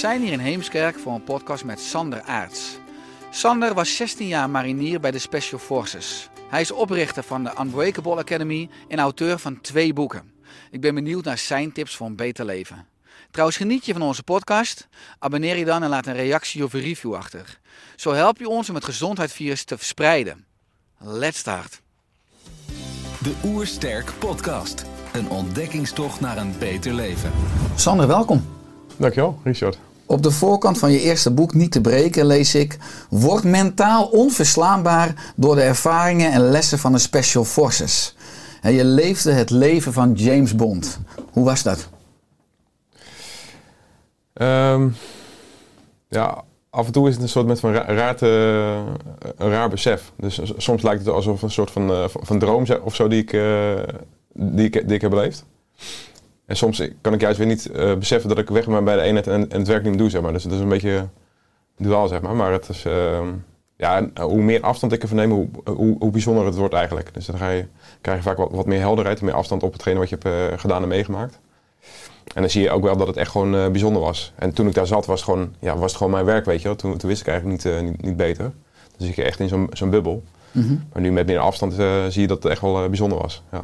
Zijn hier in Heemskerk voor een podcast met Sander Aarts. Sander was 16 jaar marinier bij de Special Forces. Hij is oprichter van de Unbreakable Academy en auteur van twee boeken. Ik ben benieuwd naar zijn tips voor een beter leven. Trouwens, geniet je van onze podcast? Abonneer je dan en laat een reactie of een review achter. Zo help je ons om het gezondheidsvirus te verspreiden. Let's start. De Oersterk Podcast. Een ontdekkingstocht naar een beter leven. Sander, welkom. Dankjewel, Richard. Op de voorkant van je eerste boek Niet te breken lees ik... Word mentaal onverslaanbaar door de ervaringen en lessen van de Special Forces. En je leefde het leven van James Bond. Hoe was dat? Ehm, ja, af en toe is het een soort met van ra- raar, te- een raar besef. Dus soms lijkt het alsof een soort van, eh, van, van droom of zo die ik, eh, die, ik, die ik heb beleefd. En soms kan ik juist weer niet eh, beseffen dat ik weg ben bij de eenheid en, en het werk niet meer doe, zeg maar. Dus het is een beetje duaal, zeg maar. Maar het is, ehm, ja, en hoe meer afstand ik ervan neem, hoe, hoe, hoe bijzonder het wordt eigenlijk. Dus dan ga je, krijg je vaak wat, wat meer helderheid, meer afstand op hetgene wat je hebt eh, gedaan en meegemaakt. En dan zie je ook wel dat het echt gewoon eh, bijzonder was. En toen ik daar zat, was het gewoon, ja, was het gewoon mijn werk, weet je wel. Toen, toen wist ik eigenlijk niet, eh, niet, niet beter. Dan zit je echt in zo'n zo'n bubbel. Maar nu met meer afstand eh, zie je dat het echt wel eh, bijzonder was. Ja.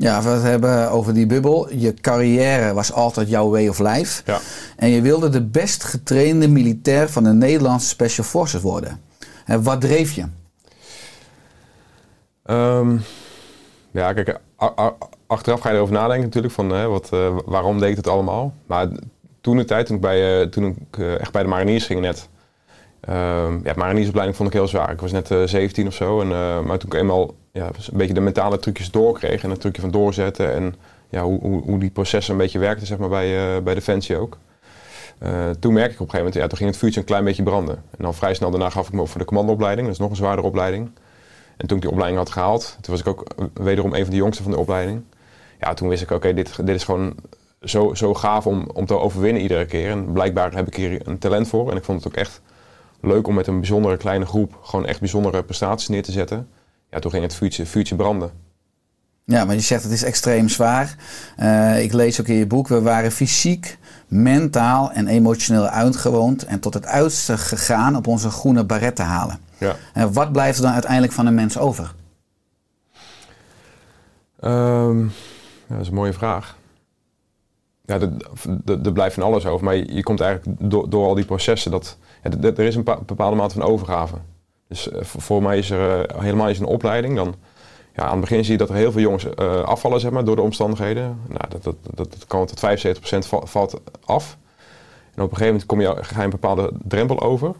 Ja, we het hebben over die bubbel. Je carrière was altijd jouw way of life. Ja. En je wilde de best getrainde militair van de Nederlandse Special Forces worden. En wat dreef je? Ehm, ja, kijk, achteraf ga je erover nadenken natuurlijk van hè, wat, eh, waarom deed ik het allemaal. Maar toen de tijd, toen ik, bij, eh, toen ik eh, echt bij de mariniers ging net, ehm ja, mariniersopleiding vond ik heel zwaar. Ik was net eh 17 of zo, en, eh, maar toen ik eenmaal ja, een beetje de mentale trucjes doorkreeg en het trucje van doorzetten en ja, hoe, hoe, hoe die processen een beetje werkten zeg maar, bij, eh, bij Defensie ook. Toen merkte ik op een gegeven moment, ja, toen ging het vuurtje een klein beetje branden. En dan vrij snel daarna gaf ik me op voor de commandoopleiding, dat is nog een zwaardere opleiding. En toen ik die opleiding had gehaald, toen was ik ook wederom een van de jongsten van de opleiding. Ja, toen wist ik, oké, dit, dit is gewoon zo, zo gaaf om, om te overwinnen iedere keer. En blijkbaar heb ik hier een talent voor. En ik vond het ook echt leuk om met een bijzondere kleine groep gewoon echt bijzondere prestaties neer te zetten. Ja, toen ging het vuurtje, vuurtje branden. Ja, maar je zegt het is extreem zwaar. Eh, ik lees ook in je boek, we waren fysiek, mentaal en emotioneel uitgewoond en tot het uiterste gegaan op onze groene baret te halen. Ja. En wat blijft er dan uiteindelijk van een mens over? Ehm, ja, dat is een mooie vraag. Ja, er- blijft van alles over, maar je, komt eigenlijk door, door al die processen dat ja, er- is een pa- bepaalde mate van overgave. Dus eh, voor, mij is er eh, helemaal is een opleiding. Dan, ja, aan het begin zie je dat er heel veel jongens eh, afvallen zeg maar, door de omstandigheden. Nou, dat, dat, dat, kan tot 75% va- valt af. En op een gegeven moment kom je, ga je een bepaalde drempel over.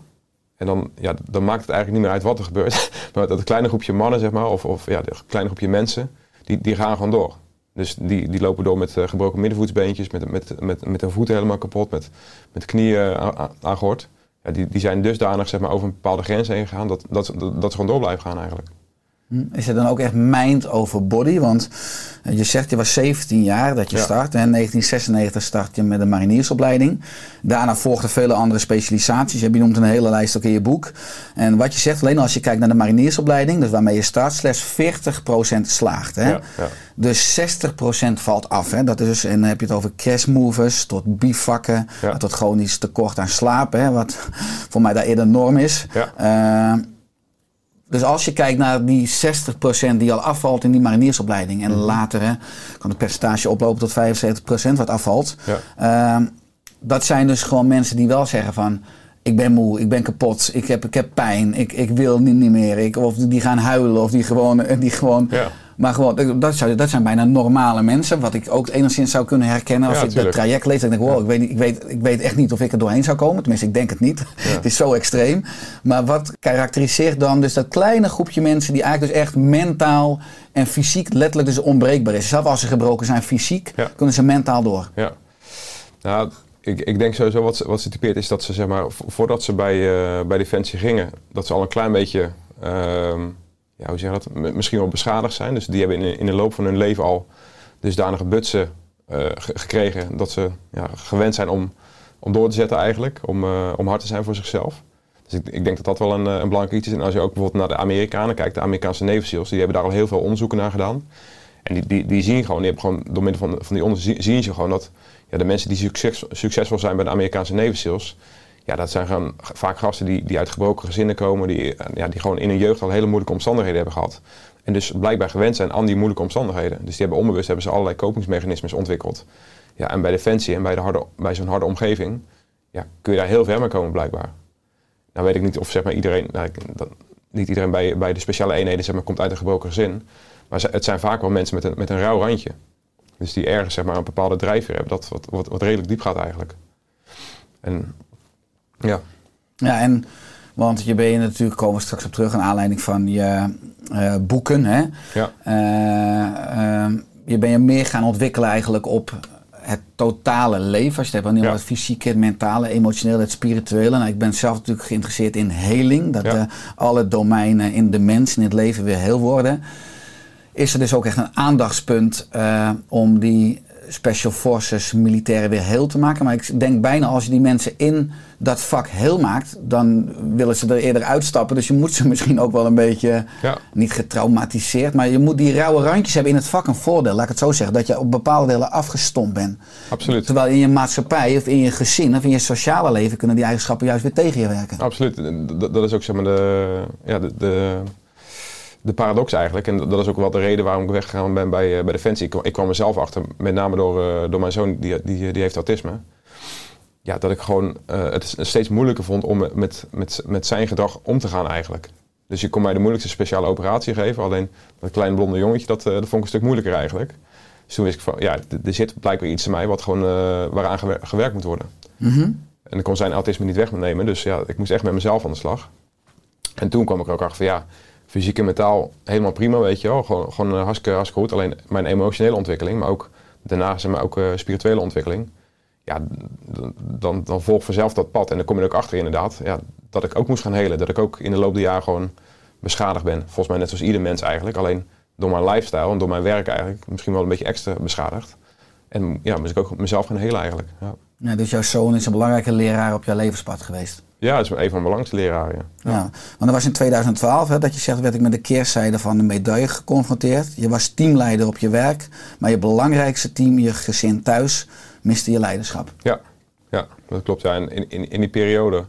En dan, ja, dan maakt het eigenlijk niet meer uit wat er gebeurt. maar dat kleine groepje mannen, zeg maar, of, of ja, dat kleine groepje mensen, die, die gaan gewoon door. Dus die, die lopen door met eh, gebroken middenvoetsbeentjes, met, met, met, met hun voeten helemaal kapot, met, met knieën aan- aan- aangehord. Ja, die, die zijn dusdanig zeg maar, over een bepaalde grens heen gegaan dat, dat, dat ze gewoon door blijven gaan eigenlijk. Hm? Is het dan ook echt mind over body? Want eh, je zegt je was 17 jaar dat je Ja. start. En in 1996 start je met een mariniersopleiding. Daarna volgden vele andere specialisaties. Je benoemt een hele lijst ook in je boek. En wat je zegt, alleen als je kijkt naar de mariniersopleiding, dus waarmee je start, slechts 40% slaagt. Hè? Ja, ja. Dus 60% valt af. Hè? Dat is dus, en dan heb je het over crashmovers tot bivakken, tot chronisch tekort aan slaap. Hè? Wat voor mij daar eerder norm is. Ja. Eh, dus als je kijkt naar die 60% die al afvalt in die mariniersopleiding. En later hè, kan het percentage oplopen tot 75% wat afvalt. Ja. Ehm, dat zijn dus gewoon mensen die wel zeggen van... ik ben moe, ik ben kapot, ik heb, ik heb pijn, ik, ik wil niet, niet meer. Ik, of die gaan huilen, of die gewoon... Die gewoon Ja. Maar gewoon, dat, zou, dat zijn bijna normale mensen. Wat ik ook enigszins zou kunnen herkennen als Ja, ik dat tuurlijk. traject lees. Dan denk ik, wow, ik weet, niet- ik, weet, ik weet echt niet of ik er doorheen zou komen. Tenminste, ik denk het niet. het is zo extreem. Maar wat karakteriseert dan dus dat kleine groepje mensen... die eigenlijk dus echt mentaal en fysiek letterlijk dus onbreekbaar is. Zelfs als ze gebroken zijn fysiek, Ja. kunnen ze mentaal door. Ja. Nou, ik, ik denk sowieso wat ze, wat ze typeert is dat ze zeg maar, vo- voordat ze bij, eh, bij Defensie gingen, dat ze al een klein beetje, ehm, ja, hoe zeg dat, misschien wel beschadigd zijn. Dus die hebben in, in de loop van hun leven al dusdanige butsen ge- gekregen dat ze ja, gewend zijn om, om door te zetten eigenlijk, om, eh, om hard te zijn voor zichzelf. Dus ik, ik denk dat dat wel een, eh, een belangrijk iets is. En als je ook bijvoorbeeld naar de Amerikanen kijkt, de Amerikaanse Navy die hebben daar al heel veel onderzoeken naar gedaan. En die, die, die zien gewoon, die hebben gewoon door middel van, van die onderzoeken zien ze gewoon dat ja, de mensen die succes, succesvol zijn bij de Amerikaanse Navy ja, dat zijn gewoon vaak gasten die, die uit gebroken gezinnen komen, die, eh, ja, die gewoon in hun jeugd al hele moeilijke omstandigheden hebben gehad. En dus blijkbaar gewend zijn aan die moeilijke omstandigheden. Dus die hebben onbewust hebben ze allerlei kopingsmechanismes ontwikkeld. Ja, en bij Defensie en bij, de harde, bij zo'n harde omgeving ja, kun je daar heel ver mee komen blijkbaar. Nou weet ik niet of zeg maar iedereen, nou, dat, niet iedereen bij, bij de speciale eenheden zeg maar, komt uit een gebroken gezin. Maar het zijn vaak wel mensen met een, met een rauw randje. Dus die ergens zeg maar, een bepaalde drijfveer hebben, dat wat, wat, wat redelijk diep gaat eigenlijk. En ja, Ja, en want je ben je natuurlijk, komen we straks op terug, aan aanleiding van je eh, boeken. Hè? ja, Eh, ehm, je ben je meer gaan ontwikkelen eigenlijk op het totale leven. Als je het hebt aan Ja. het fysieke, het mentale, emotionele, het spirituele. Nou, ik ben zelf natuurlijk geïnteresseerd in heling. Dat Ja. eh, alle domeinen in de mens, in het leven weer heel worden. Is er dus ook echt een aandachtspunt om die special forces militairen weer heel te maken. Maar ik denk bijna als je die mensen in dat vak heel maakt, dan willen ze er eerder uitstappen. Dus je moet ze misschien ook wel een beetje ja, niet getraumatiseerd, maar je moet die rauwe randjes hebben in het vak een voordeel, laat ik het zo zeggen. Dat je op bepaalde delen afgestompt bent. absoluut. Terwijl in je maatschappij of in je gezin of in je sociale leven kunnen die eigenschappen juist weer tegen je werken. Absoluut. Dat, dat is ook zeg maar de, ja, de, de, de paradox eigenlijk. En dat is ook wel de reden waarom ik weggegaan ben bij, eh, bij Defensie. Ik, kwam- ik kwam er zelf achter, met name door, eh, door mijn zoon, die, die, die heeft autisme. Ja, dat ik gewoon eh, het steeds moeilijker vond om met, met, met zijn gedrag om te gaan eigenlijk. Dus je kon mij de moeilijkste speciale operatie geven. Alleen dat kleine blonde jongetje, dat, eh, dat vond ik een stuk moeilijker eigenlijk. Dus toen wist ik van, ja, er zit blijkbaar iets in mij wat gewoon, eh, waaraan gewer- gewerkt moet worden. Mhm. En ik kon zijn autisme niet wegnemen. Dus ja, ik moest echt met mezelf aan de slag. En toen kwam ik er ook achter van ja, fysiek en mentaal helemaal prima, weet je wel. Gewoon, gewoon hartstikke, hartstikke goed. Alleen mijn emotionele ontwikkeling, maar ook daarna zeg maar, ook spirituele ontwikkeling. Ja, dan, dan volgt vanzelf dat pad. En dan kom je ook achter inderdaad, ja, dat ik ook moest gaan helen. Dat ik ook in de loop der jaren gewoon beschadigd ben. Volgens mij net zoals ieder mens eigenlijk. Alleen door mijn lifestyle en door mijn werk eigenlijk misschien wel een beetje extra beschadigd. En ja, moest ik ook mezelf gaan helen eigenlijk. Ja. Ja, dus jouw zoon is een belangrijke leraar op jouw levenspad geweest. Ja, dat is een van mijn belangrijkste leraren. Ja. Ja. Want dat was in 2012 hè, dat je zegt, werd ik met de keerzijde van de medaille geconfronteerd. Je was teamleider op je werk, maar je belangrijkste team, je gezin thuis, miste je leiderschap. Ja, ja dat klopt. Ja. En in, in, in die periode,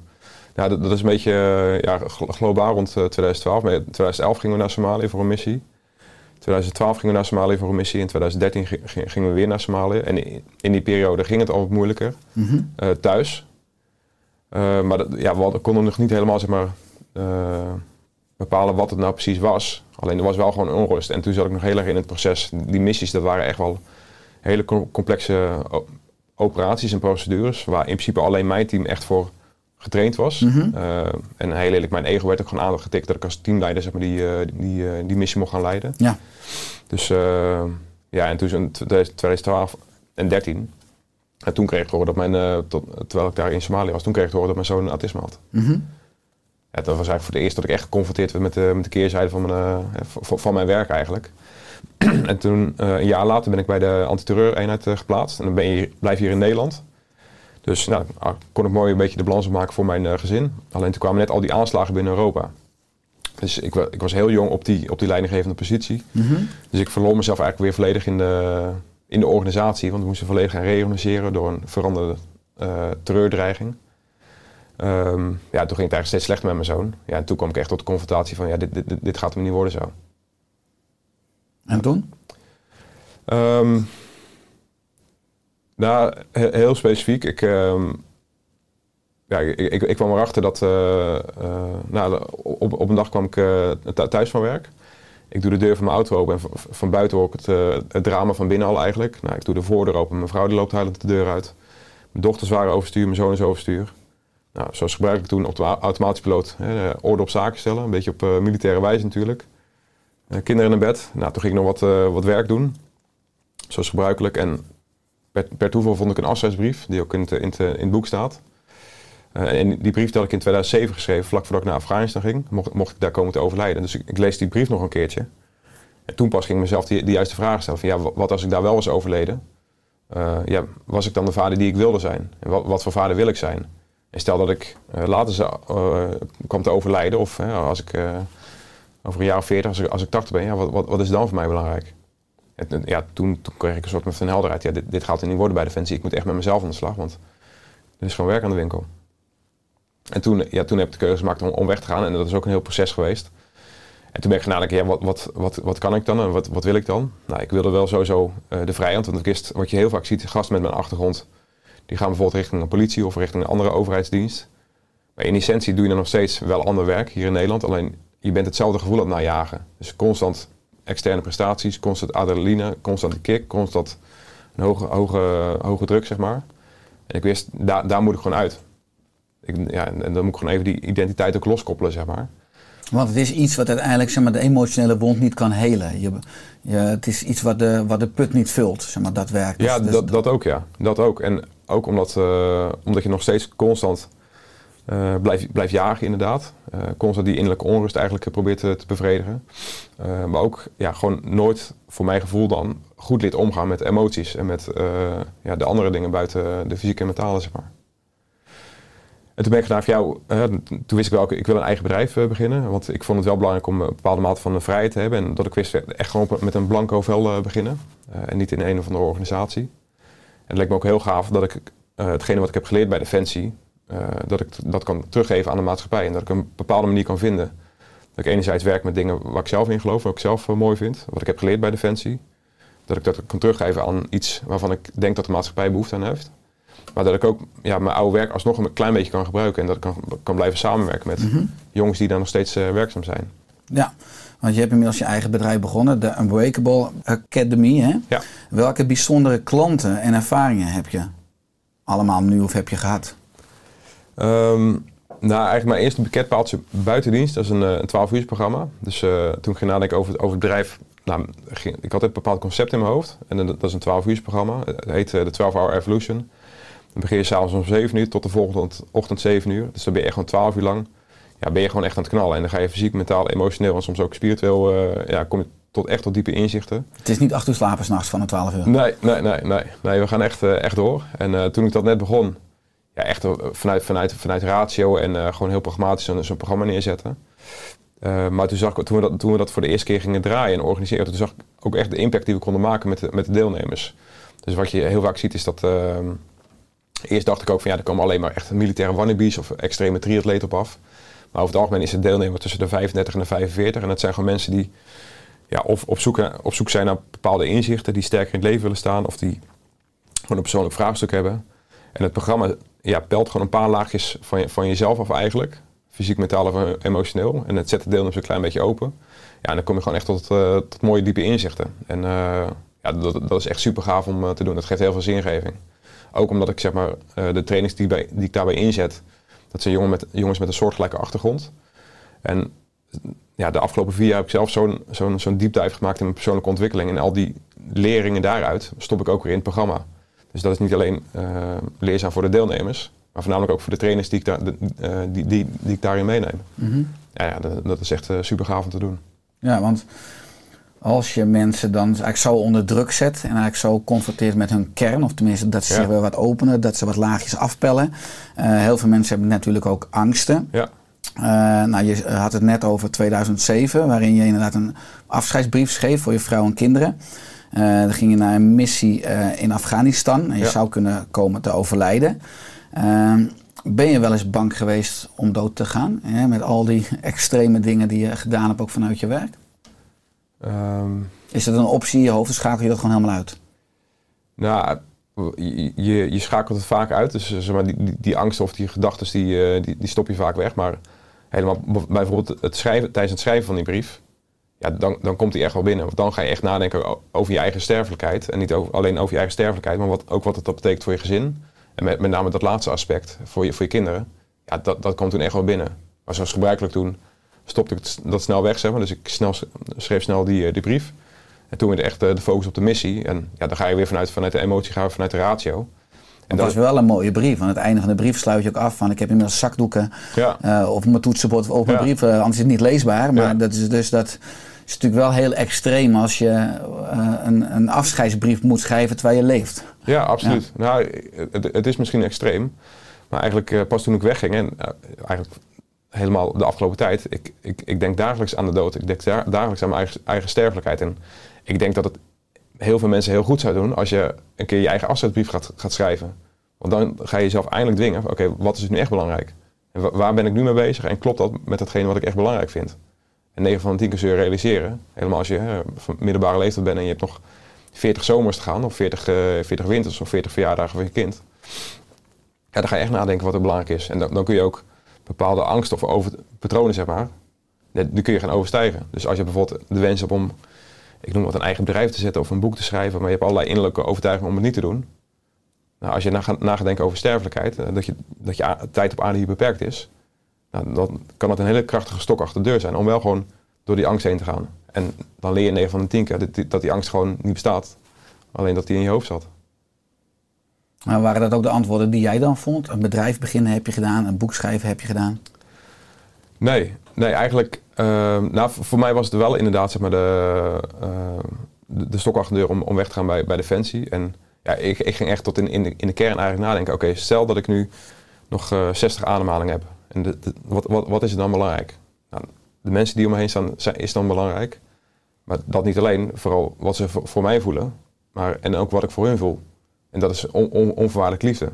nou, dat, dat is een beetje eh, ja, glo- globaal rond eh, 2012. Maar in 2011 gingen we naar Somalië voor een missie. 2012 gingen we naar Somalië voor een missie. In 2013 gi- gi- gingen we weer naar Somalië. En in, die periode ging het al wat moeilijker Mhm. eh, thuis. Eh, maar dat, ja, we konden nog niet helemaal zeg maar, bepalen wat het nou precies was. Alleen er was wel gewoon onrust. En toen zat ik nog heel erg in het proces. Die missies, dat waren echt wel hele co- complexe operaties en procedures. Waar in principe alleen mijn team echt voor getraind was. Mhm. Eh, en heel eerlijk, mijn ego werd ook gewoon aangetikt dat ik als teamleider zeg maar, die, eh, die, eh, die missie mocht gaan leiden. Ja. Dus ja, en toen in 2012 en 13. En toen kreeg ik te horen dat mijn, tot, terwijl ik daar in Somalië was, toen kreeg ik te horen dat mijn zoon autisme had. Mhm. Ja, dat was eigenlijk voor het eerst dat ik echt geconfronteerd werd met de, met de keerzijde van mijn, eh, van, van mijn werk eigenlijk. en toen, eh, een jaar later, ben ik bij de antiterreureenheid eh, geplaatst. En dan ben je, blijf je hier in Nederland. Dus nou, ah, kon ik mooi een beetje de balans opmaken voor mijn gezin. Alleen toen kwamen net al die aanslagen binnen Europa. Dus ik, ik was heel jong op die, op die leidinggevende positie. Mhm. Dus ik verloor mezelf eigenlijk weer volledig in de, in de organisatie. Want we moesten volledig gaan reorganiseren door een veranderde eh terreurdreiging. Ehm, ja, toen ging het eigenlijk steeds slechter met mijn zoon. Ja, en toen kwam ik echt tot de confrontatie van, ja, dit, dit, dit- gaat hem niet worden zo. En toen? Ehm, nou, he- heel specifiek. Ik, ehm, ja, ik, ik, ik kwam erachter dat... eh, eh, nou, op, op een dag kwam ik eh, thu- thuis van werk. Ik doe de deur van mijn auto open en van, van buiten hoor ik het, het drama van binnen al eigenlijk. Nou, ik doe de voordeur open. Mijn vrouw die loopt huilend de deur uit. Mijn dochters waren overstuur, mijn zoon is overstuur. Nou, zoals gebruikelijk toen op de au- automatische piloot. Hè, orde op zaken stellen, een beetje op eh, militaire wijze natuurlijk. Eh, kinderen in bed. Nou, toen ging ik nog wat, eh, wat werk doen. Zoals gebruikelijk. En per, per toeval vond ik een afscheidsbrief, die ook in het, in het, boek staat. En die brief had ik in 2007 geschreven, vlak voordat ik naar Afghanistan ging. Mocht, mocht ik daar komen te overlijden. Dus ik, lees die brief nog een keertje. En toen pas ging ik mezelf die, juiste vraag stellen. Van, ja, wa- wat als ik daar wel was overleden? Ja, was ik dan de vader die ik wilde zijn? En wat, wat voor vader wil ik zijn? En stel dat ik eh, later zou, eh, kwam te overlijden, of als ik eh, over een jaar of veertig, als ik, als ik 80 ben, ja, wat, wat, wat is dan voor mij belangrijk? En, ja, toen, toen kreeg ik een soort van helderheid. Ja, dit, dit gaat er niet worden bij Defensie. Ik moet echt met mezelf aan de slag, want er is gewoon werk aan de winkel. En toen, ja, toen heb ik de keuze gemaakt om, om weg te gaan. En dat is ook een heel proces geweest. En toen ben ik gaan ja, wat, wat, wat, wat kan ik dan en wat, wat wil ik dan? Nou, ik wilde wel sowieso de vrijheid. Want ik wat je heel vaak ziet, gasten met mijn achtergrond... die gaan bijvoorbeeld richting een politie of richting een andere overheidsdienst. Maar in essentie doe je dan nog steeds wel ander werk hier in Nederland. Alleen je bent hetzelfde gevoel aan het najagen. Dus constant externe prestaties, constant adrenaline, constant de kick, constant een hoge, hoge, hoge druk, zeg maar. En ik wist, daar, daar moet ik gewoon uit. Ik, ja, en, en dan moet ik gewoon even die identiteit ook loskoppelen, zeg maar. Want het is iets wat uiteindelijk zeg maar, de emotionele wond niet kan helen. Je, je, het is iets wat de, wat de put niet vult, zeg maar, dat werkt. Ja, Dus- dus- dat, dat ook, ja. Dat ook. En ook omdat, eh, omdat je nog steeds constant eh blijft blijft jagen, inderdaad. Eh, constant die innerlijke onrust eigenlijk probeert te, te bevredigen. Maar ook ja, gewoon nooit, voor mijn gevoel dan, goed leert omgaan met emoties. En met ja, de andere dingen buiten de fysieke en mentale, zeg maar. En toen ben ik gedaan van jou, toen wist ik wel, ik wil een eigen bedrijf beginnen. Want ik vond het wel belangrijk om een bepaalde mate van vrijheid te hebben. En dat ik wist, echt gewoon met een blanco vel beginnen. En niet in een of andere organisatie. En het leek me ook heel gaaf dat ik eh, hetgene wat ik heb geleerd bij Defensie, eh, dat ik dat kan teruggeven aan de maatschappij. En dat ik een bepaalde manier kan vinden. Dat ik enerzijds werk met dingen waar ik zelf in geloof, wat ik zelf eh, mooi vind. Wat ik heb geleerd bij Defensie. Dat ik dat kan teruggeven aan iets waarvan ik denk dat de maatschappij behoefte aan heeft. Maar dat ik ook ja, mijn oude werk alsnog een klein beetje kan gebruiken. En dat ik kan, kan blijven samenwerken met jongens die daar nog steeds werkzaam zijn. Ja, want je hebt inmiddels je eigen bedrijf begonnen, de Unbreakable Academy. Hè? Ja. Welke bijzondere klanten en ervaringen heb je allemaal nu of heb je gehad? Ehm, nou, eigenlijk mijn eerste bekendpaaltje buitendienst, dat is een, eh, een 12 uur programma. Dus eh, toen ik ging nadenken over, het- over het bedrijf, nou, ging, ik had een bepaald concept in mijn hoofd. En dat, dat is een 12 uur programma. Het heet eh, de 12 Hour Evolution. Dan begin je s'avonds om 7 uur tot de volgende ochtend 7 uur. Dus dan ben je echt gewoon 12 uur lang. Ja, ben je gewoon echt aan het knallen. En dan ga je fysiek, mentaal, emotioneel en soms ook spiritueel, eh, ja, kom je tot echt tot diepe inzichten. Het is niet acht uur slapen s'nachts van de 12 uur. Nee, nee, nee, nee. nee we gaan echt, eh, echt door. En eh, toen ik dat net begon, ja, echt vanuit, vanuit, vanuit ratio en gewoon heel pragmatisch zo'n programma neerzetten. Maar toen, zag ik, toen, we dat, toen we dat voor de eerste keer gingen draaien en organiseren, toen zag ik ook echt de impact die we konden maken met de, met de deelnemers. Dus wat je heel vaak ziet is dat... eh, eerst dacht ik ook van ja, er komen alleen maar echt militaire wannabes of extreme triatleten op af. Maar over het algemeen is het deelnemer tussen de 35 en de 45. En dat zijn gewoon mensen die ja, of op zoek, op zoek zijn naar bepaalde inzichten, die sterker in het leven willen staan, of die gewoon een persoonlijk vraagstuk hebben. En het programma ja, pelt gewoon een paar laagjes van, van jezelf af eigenlijk. Fysiek, mentaal of emotioneel. En het zet de deelnemers een klein beetje open. Ja, en dan kom je gewoon echt tot, eh, tot mooie diepe inzichten. En eh, ja, dat, dat is echt super gaaf om eh, te doen. Dat geeft heel veel zingeving. Ook omdat ik zeg maar, eh, de trainings die, bij, die ik daarbij inzet, dat zijn jongen met, jongens met een soortgelijke achtergrond. En ja, de afgelopen vier jaar heb ik zelf zo'n zo'n zo'n deep dive gemaakt in mijn persoonlijke ontwikkeling. En al die leringen daaruit stop ik ook weer in het programma. Dus dat is niet alleen eh, leerzaam voor de deelnemers, maar voornamelijk ook voor de trainers die ik, daar, de, eh, die, die, die ik daarin meeneem. Ja, ja dat, dat is echt super gaaf om te doen. Ja, want als je mensen dan eigenlijk zo onder druk zet en eigenlijk zo confronteert met hun kern, of tenminste dat ze Ja. zich weer wat openen, dat ze wat laagjes afpellen. Eh, heel veel mensen hebben natuurlijk ook angsten. Ja, Eh, nou, je had het net over 2007, waarin je inderdaad een afscheidsbrief schreef voor je vrouw en kinderen. Eh, dan ging je naar een missie in Afghanistan en je Ja. zou kunnen komen te overlijden. Eh, ben je wel eens bang geweest om dood te gaan? Hè, met al die extreme dingen die je gedaan hebt, ook vanuit je werk? Ehm, Is dat een optie in je hoofd? Schakel je dat gewoon helemaal uit? Nou, je, je, schakelt het vaak uit. Dus zeg maar, die, die, angsten of die gedachten, die, eh, die, die stop je vaak weg. Maar helemaal bijvoorbeeld het schrijven, tijdens het schrijven van die brief, ja, dan, dan komt die echt wel binnen. Want dan ga je echt nadenken over je eigen sterfelijkheid. En niet over, alleen over je eigen sterfelijkheid, maar wat, ook wat het dat betekent voor je gezin. En met, met name dat laatste aspect, voor je, voor je kinderen. Ja, dat, dat komt toen echt wel binnen. Maar zoals gebruikelijk toen stopte ik dat snel weg, zeg maar. Dus ik snel, schreef snel die, eh, die brief. En toen werd echt eh, de focus op de missie. En ja, dan ga je weer vanuit, vanuit de emotie, ga je vanuit de ratio. En dat was wel een mooie brief. Aan het einde van de brief sluit je ook af van ik heb inmiddels zakdoeken Ja. eh, of mijn toetsenbord of mijn Ja. brief. anders is het niet leesbaar. Maar Ja. dat is dus dat is natuurlijk wel heel extreem als je een, een afscheidsbrief moet schrijven terwijl je leeft. Ja, absoluut. Nou, het, het is misschien extreem. Maar eigenlijk pas toen ik wegging, en eigenlijk helemaal de afgelopen tijd, ik, ik, ik denk dagelijks aan de dood. Ik denk da- dagelijks aan mijn eigen, eigen sterfelijkheid. En ik denk dat het heel veel mensen heel goed zou doen als je een keer je eigen afscheidsbrief gaat, gaat schrijven. Want dan ga je jezelf eindelijk dwingen, oké, wat is nu echt belangrijk? En wa- waar ben ik nu mee bezig? En klopt dat met hetgene wat ik echt belangrijk vind? En 9 van de 10 keer zul je realiseren, helemaal als je hè, van middelbare leeftijd bent en je hebt nog 40 zomers te gaan, of 40, eh 40 winters, of 40 verjaardagen van je kind. Ja, dan ga je echt nadenken wat er belangrijk is. En dan, dan kun je ook bepaalde angsten of over, patronen, zeg maar, die kun je gaan overstijgen. Dus als je bijvoorbeeld de wens hebt om, ik noem wat, een eigen bedrijf te zetten of een boek te schrijven, maar je hebt allerlei innerlijke overtuigingen om het niet te doen. Nou, als je na, gaat- na gaat denken over sterfelijkheid, eh, dat je, dat je tijd op aarde hier beperkt is, nou, dan kan het een hele krachtige stok achter de deur zijn om wel gewoon door die angst heen te gaan. En dan leer je 9 van de 10 keer dat dat die angst gewoon niet bestaat. Alleen dat die in je hoofd zat. Maar waren dat ook de antwoorden die jij dan vond? Een bedrijf beginnen heb je gedaan, een boek schrijven heb je gedaan. Nee, nee eigenlijk. ehm, nou, voor mij was het wel inderdaad zeg maar, de, ehm, de, stok achter de deur om, om weg te gaan bij, bij Defensie. En ja, ik, ik ging echt tot in, in, de, kern eigenlijk nadenken. Oké, stel dat ik nu nog eh 60 ademhalingen heb. En wat, wat, wat is er dan belangrijk? Nou, de mensen die om me heen staan, zijn, is dan belangrijk. Maar dat niet alleen, vooral wat ze voor, voor mij voelen. Maar, en ook wat ik voor hun voel. En dat is on, on- onvoorwaardelijk liefde.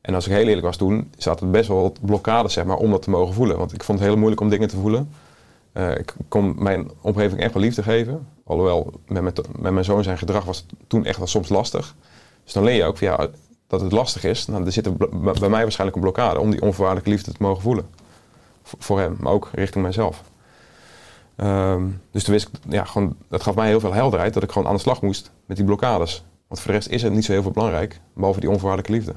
En als ik heel eerlijk was toen, zaten er best wel wat blokkades zeg maar, om dat te mogen voelen. Want ik vond het heel moeilijk om dingen te voelen. Eh, ik kon mijn omgeving echt wel liefde geven. Alhoewel, met mijn, met mijn zoon zijn gedrag was het toen echt wel soms lastig. Dus dan leer je ook van, ja, dat het lastig is. Nou, er zit er bij mij waarschijnlijk een blokkade om die onvoorwaardelijke liefde te mogen voelen. Voor hem, maar ook richting mijzelf. Ehm, dus toen wist ik, ja, gewoon, dat gaf mij heel veel helderheid dat ik gewoon aan de slag moest met die blokkades. Want voor de rest is het niet zo heel veel belangrijk, behalve die onvoorwaardelijke liefde.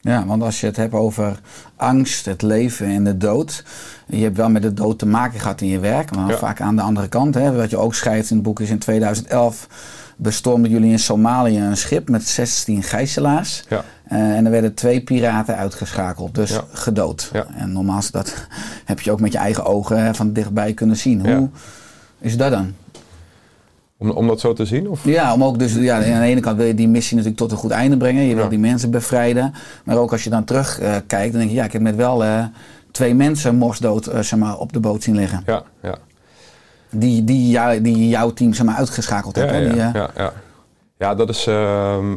Ja, want als je het hebt over angst, het leven en de dood. Je hebt wel met de dood te maken gehad in je werk, maar Ja. vaak aan de andere kant. Hè, wat je ook schrijft in het boek is in 2011 bestormden jullie in Somalië een schip met 16 gijzelaars. Ja. Eh, en er werden twee piraten uitgeschakeld, dus Ja. gedood. En normaal dat heb je ook met je eigen ogen hè, van dichtbij kunnen zien. Hoe is dat dan? Om, om dat zo te zien? Of? Ja, om ook dus, ja, aan de ene kant wil je die missie natuurlijk tot een goed einde brengen. Je wil Ja. die mensen bevrijden. Maar ook als je dan terugkijkt, kijkt, dan denk je, ja, ik heb net wel eh, twee mensen morsdood eh, zeg maar, op de boot zien liggen. Ja, ja. Die, die, jou, die jouw team zeg maar, uitgeschakeld Ja, hebben. ja, Die, eh, ja, ja. ja, dat is. ehm,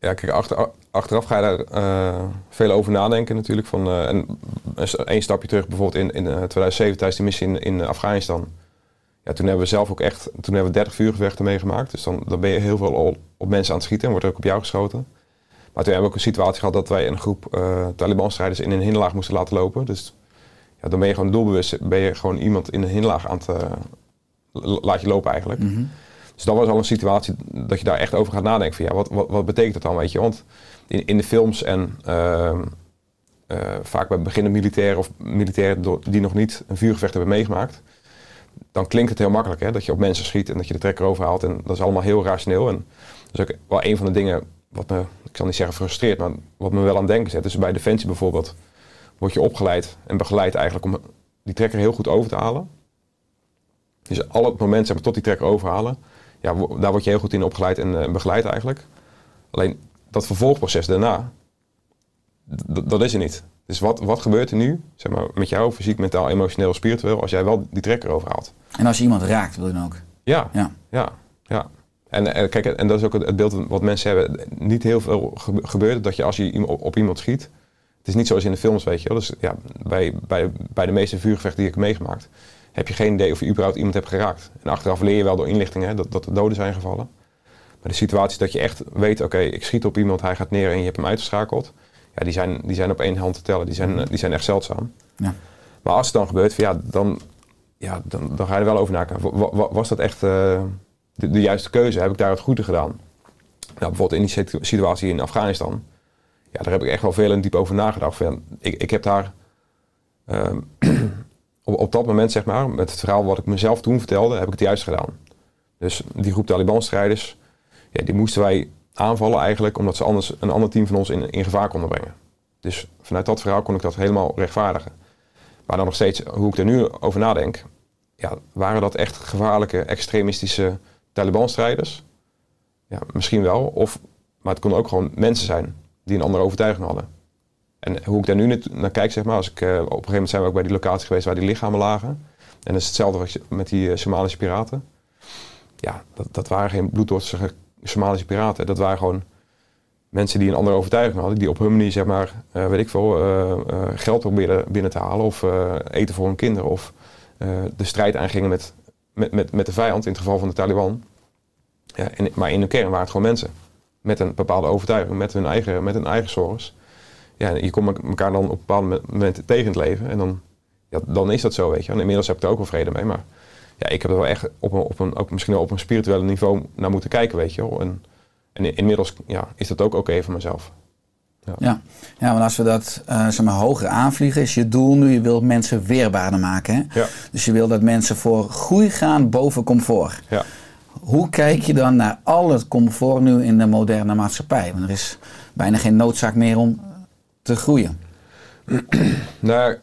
ja, kijk, achter, achteraf ga je daar eh, veel over nadenken natuurlijk. Van, eh, en één stapje terug, bijvoorbeeld in, in eh, 2007 tijdens die missie in, in Afghanistan. Ja, toen hebben we zelf ook echt, toen hebben we 30 vuurgevechten meegemaakt. Dus dan, dan ben je heel veel op, op mensen aan het schieten en wordt er ook op jou geschoten. Maar toen hebben we ook een situatie gehad dat wij een groep eh Taliban-strijders in een hinderlaag moesten laten lopen. Dus ja, dan ben je gewoon doelbewust, ben je gewoon iemand in een hinderlaag aan het eh, l- laat je lopen eigenlijk. mhm. Dus dat was al een situatie dat je daar echt over gaat nadenken. Van, ja, wat, wat, wat betekent dat dan, weet je? Want in, in de films en ehm, eh, vaak bij beginnende militairen of militairen die nog niet een vuurgevecht hebben meegemaakt, dan klinkt het heel makkelijk hè? dat je op mensen schiet en dat je de trekker overhaalt. En dat is allemaal heel rationeel. En dat is ook wel een van de dingen wat me, ik zal niet zeggen frustreert, maar wat me wel aan denken zet. Dus bij Defensie bijvoorbeeld word je opgeleid en begeleid eigenlijk om die trekker heel goed over te halen. Dus al het moment zeg maar, tot die trekker overhalen, ja, daar word je heel goed in opgeleid en eh, begeleid eigenlijk. Alleen dat vervolgproces daarna, dat is er niet. Dus wat, wat gebeurt er nu zeg maar, met jou, fysiek, mentaal, emotioneel, spiritueel, als jij wel die trekker overhaalt? En als je iemand raakt, wil je dan ook. Ja, Ja. ja, ja. En eh, kijk, en dat is ook het het beeld wat mensen hebben. Niet heel veel gebe- gebeurt dat je als je op, op iemand schiet. Het is niet zoals in de films, weet je wel. Dus ja, bij, bij, bij de meeste vuurgevechten die ik heb meegemaakt, heb je geen idee of je überhaupt iemand hebt geraakt. En achteraf leer je wel door inlichtingen dat, dat er doden zijn gevallen. Maar de situaties dat je echt weet, oké, ik schiet op iemand, hij gaat neer en je hebt hem uitgeschakeld. Ja, die zijn, die zijn op één hand te tellen. Die zijn, eh, die zijn echt zeldzaam. Ja. Maar als het dan gebeurt, ja, dan, ja, dan, dan ga je er wel over nadenken. Wa- wa- Was dat echt eh, de, de juiste keuze? Heb ik daar het goede gedaan? Nou, bijvoorbeeld in die situ- situatie in Afghanistan. Ja, daar heb ik echt wel veel en diep over nagedacht. Van, ja, ik, ik heb daar ehm, op, op dat moment, zeg maar, met het verhaal wat ik mezelf toen vertelde, heb ik het juist gedaan. Dus die groep Taliban-strijders, ja, die moesten wij aanvallen eigenlijk, omdat ze anders een ander team van ons in, gevaar konden brengen. Dus vanuit dat verhaal kon ik dat helemaal rechtvaardigen. Maar dan nog steeds, hoe ik er nu over nadenk, ja, waren dat echt gevaarlijke, extremistische Taliban-strijders? Ja, misschien wel. Of, maar het konden ook gewoon mensen zijn die een andere overtuiging hadden. En hoe ik daar nu naar kijk, zeg maar, als ik, eh, op een gegeven moment zijn we ook bij die locatie geweest waar die lichamen lagen. En dat is hetzelfde met die eh, Somalische piraten. Ja, dat, dat waren geen bloeddorstige Somalische piraten. Dat waren gewoon mensen die een andere overtuiging hadden. Die op hun manier, zeg maar, eh, weet ik veel, eh, eh, geld probeerden binnen te halen. Of eten voor hun kinderen. Of de strijd aangingen met, met, met, met de vijand, in het geval van de Taliban. Ja, en, maar in de kern waren het gewoon mensen. Met een bepaalde overtuiging, met hun eigen, met hun eigen zorgen. Ja, je komt elkaar dan op bepaalde momenten tegen in het leven. En dan, ja, dan is dat zo, weet je. En inmiddels heb ik er ook wel vrede mee. Maar ja, ik heb er wel echt op een, op een, ook misschien wel op een spirituele niveau naar moeten kijken, weet je wel. En, en inmiddels ja, is dat ook oké voor mezelf. Ja, ja want als we dat eh, zeg maar, hoger aanvliegen, is je doel nu, je wilt mensen weerbaarder maken. Hè? Ja. Dus je wil dat mensen voor groei gaan boven comfort. Ja. Hoe kijk je dan naar al het comfort nu in de moderne maatschappij? Want er is bijna geen noodzaak meer om te groeien. Nou,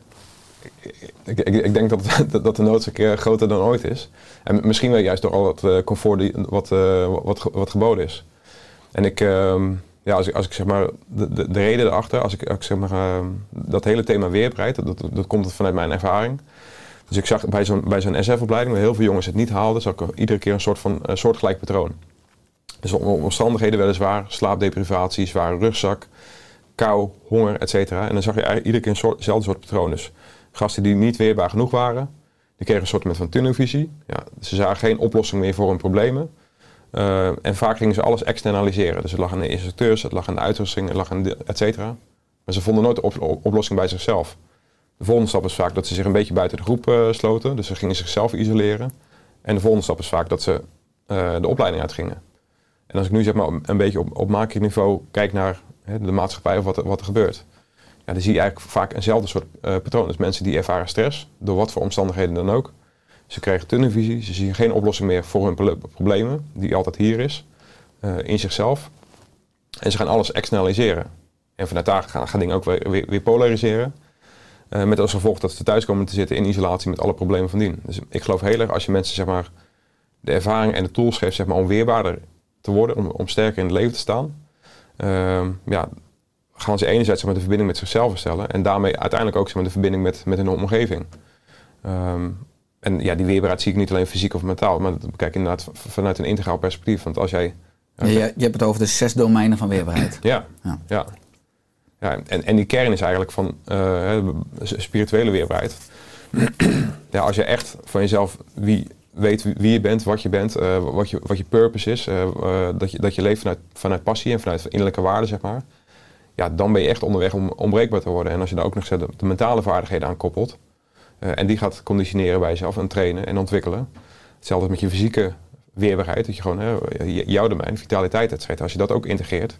ik, ik, denk dat, dat, dat de noodzaak eh, groter dan ooit is. En misschien wel juist door al het eh, comfort die, wat, eh, wat, wat geboden is. En ik, ehm, ja, als ik, als ik zeg maar, de, de, de reden erachter, als ik, als ik zeg maar, ehm, dat hele thema weerbaarheid, dat, dat, dat komt vanuit mijn ervaring. Dus ik zag bij zo'n, bij zo'n SF-opleiding, waar heel veel jongens het niet haalden, zag ik iedere keer een soort van eh, soortgelijk patroon. Dus om, om omstandigheden weliswaar, slaapdeprivatie, zware rugzak, kou, honger, et cetera. En dan zag je iedere keer een soort, soort. Dus gasten die niet weerbaar genoeg waren, die kregen een soort van tunnelvisie. Ja, ze zagen geen oplossing meer voor hun problemen. Eh, en vaak gingen ze alles externaliseren. Dus het lag aan de instructeurs, het lag aan de uitrusting, het lag aan et cetera. Maar ze vonden nooit de op- op- oplossing bij zichzelf. De volgende stap is vaak dat ze zich een beetje buiten de groep eh, sloten. Dus ze gingen zichzelf isoleren. En de volgende stap is vaak dat ze eh, de opleiding uitgingen. En als ik nu zeg maar een beetje op, op macroniveau kijk naar hè, de maatschappij of wat, wat er gebeurt. Ja, dan zie je eigenlijk vaak eenzelfde soort eh, patroon. Dus mensen die ervaren stress, door wat voor omstandigheden dan ook. Ze krijgen tunnelvisie, ze zien geen oplossing meer voor hun pro- problemen, die altijd hier is, eh, in zichzelf. En ze gaan alles externaliseren. En vanuit daar gaan, gaan dingen ook weer, weer, polariseren. Eh, met als gevolg dat ze thuis komen te zitten in isolatie met alle problemen van dien. Dus ik geloof heel erg als je mensen zeg maar, de ervaring en de tools geeft zeg maar, om weerbaarder te worden, om, om sterker in het leven te staan. ehm, ja, gaan ze enerzijds maar, de verbinding met zichzelf herstellen en daarmee uiteindelijk ook de verbinding met, met hun omgeving. Ehm, en ja, die weerbaarheid zie ik niet alleen fysiek of mentaal, maar dat bekijk inderdaad vanuit een integraal perspectief. Want als jij. Je, je hebt het over de zes domeinen van weerbaarheid. Ja, Ja. ja. ja. en, en die kern is eigenlijk van eh, spirituele weerbaarheid. ja, als je echt van jezelf wie, weet wie, je bent, wat je bent, eh, wat, je, wat je purpose is, eh, dat, je, dat je leeft vanuit, vanuit passie en vanuit innerlijke waarden, zeg maar. Ja, dan ben je echt onderweg om onbreekbaar te worden. En als je daar ook nog de, mentale vaardigheden aan koppelt, eh, en die gaat conditioneren bij jezelf en trainen en ontwikkelen. Hetzelfde met je fysieke weerbaarheid, dat je gewoon hè, jouw domein, vitaliteit, et als je dat ook integreert.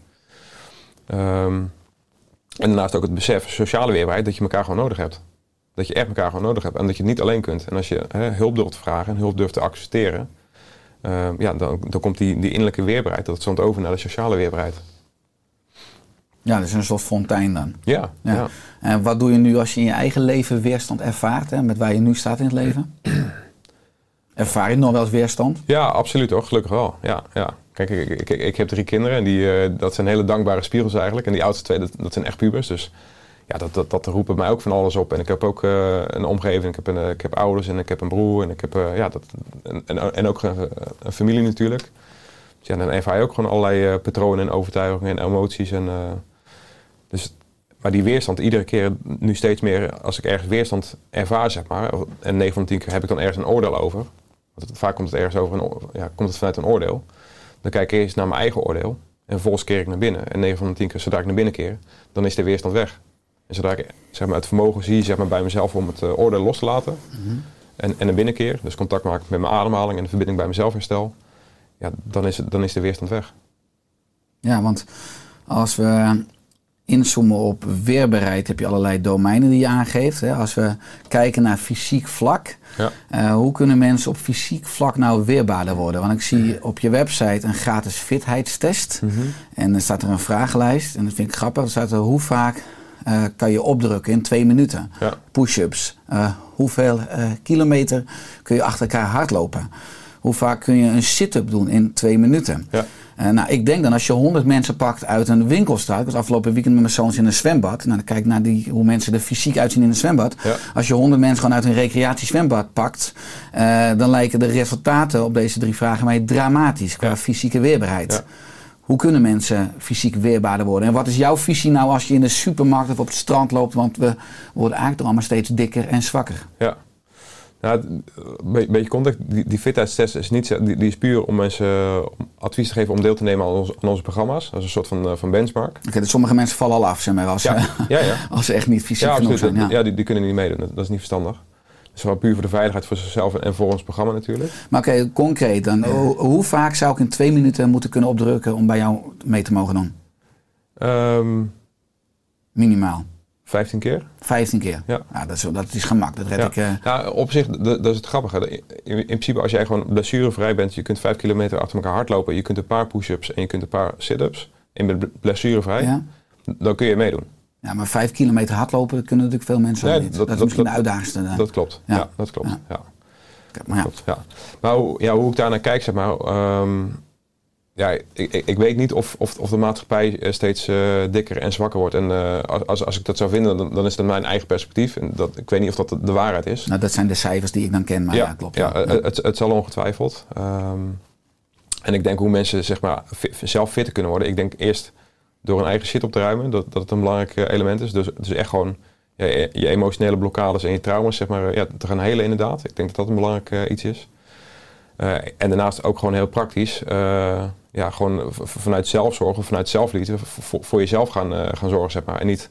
Ehm, en daarnaast ook het besef, sociale weerbaarheid, dat je elkaar gewoon nodig hebt. Dat je echt elkaar gewoon nodig hebt en dat je het niet alleen kunt. En als je hè, hulp durft te vragen en hulp durft te accepteren, ehm, ja, dan, dan komt die, die innerlijke weerbaarheid, dat stond over naar de sociale weerbaarheid. Ja, dat is een soort fontein dan. Ja, Ja. ja. En wat doe je nu als je in je eigen leven weerstand ervaart, hè, met waar je nu staat in het leven? Ervaar je nog wel eens weerstand? Ja, absoluut hoor. Gelukkig wel. Ja, ja. Kijk, ik, ik, ik, ik heb drie kinderen en die, eh, dat zijn hele dankbare spiegels eigenlijk. En die oudste twee, dat, dat zijn echt pubers. Dus ja, dat, dat, dat roept mij ook van alles op. En ik heb ook eh, een omgeving, ik heb, een, eh, ik heb ouders en ik heb een broer. En, ik heb, ja, dat, en, en, en ook een, een familie natuurlijk. Dus ja, dan ervaar je ook gewoon allerlei patronen en overtuigingen en emoties. En, dus, maar die weerstand, iedere keer nu steeds meer, als ik ergens weerstand ervaar, zeg maar. En 9 van de 10 keer heb ik dan ergens een oordeel over. Want het- vaak komt het ergens over, een, ja, komt het vanuit een oordeel. dan kijk ik eerst naar mijn eigen oordeel. En vervolgens keer ik naar binnen. En 9 van de 10 keer, zodra ik naar binnen keer, dan is de weerstand weg. En zodra ik zeg maar, het vermogen zie zeg maar, bij mezelf om het eh, oordeel los te laten. en, en naar binnen keer, dus contact maken met mijn ademhaling en de verbinding bij mezelf herstel. Ja, dan is, het, dan is de weerstand weg. Ja, want als we inzoomen op weerbaarheid heb je allerlei domeinen die je aangeeft. Hè. Als we kijken naar fysiek vlak, Ja. eh, hoe kunnen mensen op fysiek vlak nou weerbaarder worden? Want ik zie op je website een gratis fitheidstest. En dan staat er een vragenlijst. En dat vind ik grappig. Er staat er hoe vaak eh, kan je opdrukken in twee minuten? Ja. Push-ups. Eh, hoeveel kilometer kun je achter elkaar hardlopen? Hoe vaak kun je een sit-up doen in twee minuten? Ja. Eh, nou, ik denk dan als je 100 mensen pakt uit een winkelstraat. Ik was afgelopen weekend met mijn zoons in een zwembad. Nou, dan kijk naar die, hoe mensen er fysiek uitzien in een zwembad. Ja. Als je 100 mensen gewoon uit een recreatiezwembad pakt. eh, dan lijken de resultaten op deze drie vragen mij dramatisch qua fysieke weerbaarheid. Ja. Hoe kunnen mensen fysiek weerbaarder worden? En wat is jouw visie nou als je in de supermarkt of op het strand loopt? Want we worden eigenlijk toch allemaal steeds dikker en zwakker. Ja. Nou, een beetje- context, die, die fitheidstest is niet, die, die is puur om mensen eh, advies te geven om deel te nemen aan, ons- aan onze programma's. Dat is een soort van, eh, van benchmark. Oké, dus sommige mensen vallen al af, zeg maar, als, Ja, ze, ja, ja. als ze echt niet fysiek Ja, genoeg zijn. Ja. Ja. die, die kunnen niet meedoen. Dat, dat is niet verstandig. Dus wel puur voor de veiligheid voor zichzelf en voor ons programma natuurlijk. Maar oké, concreet dan. Hoe, hoe vaak zou ik in twee minuten moeten kunnen opdrukken om bij jou mee te mogen doen? Ehm Minimaal. 15 keer. 15 keer. Ja. Nou, dat, is, dat is gemak. Dat red Ja. ik. eh, Nou, op zich, dat, dat is het grappige. In, in principe, als jij gewoon blessurevrij bent, je kunt 5 kilometer achter elkaar hardlopen, je kunt een paar push-ups en je kunt een paar sit-ups. En je bent blessurevrij, ja? dan kun je meedoen. ja, maar 5 kilometer hardlopen dat kunnen natuurlijk veel mensen Nee, niet. Dat, dat- is misschien dat- de uitdagingste. eh. Dat klopt. Ja. Ja, dat klopt. Ja. Ja. maar ja. Klopt, ja. Maar hoe, ja, hoe ik daar naar kijk, zeg maar. ehm, ja, ik, ik, ik weet niet of, of, of de maatschappij eh, steeds eh, dikker en zwakker wordt. En eh, als, als ik dat zou vinden, dan, dan is dat mijn eigen perspectief. En dat, ik weet niet of dat de, waarheid is. Nou, dat zijn de cijfers die ik dan ken, maar ja, klopt. Ja, Het, het zal ongetwijfeld. Ehm, en ik denk hoe mensen zeg maar, zelf fitter kunnen worden. Ik denk eerst door een eigen shit op te ruimen, dat, dat het een belangrijk element is. Dus, dus echt gewoon ja, je, emotionele blokkades en je trauma's zeg maar, ja, te gaan helen inderdaad. Ik denk dat dat een belangrijk iets is. En daarnaast ook gewoon heel praktisch. Ja, gewoon vanuit zelfzorg of vanuit zelfliefde voor, voor jezelf gaan, eh, gaan zorgen. Zeg maar. En niet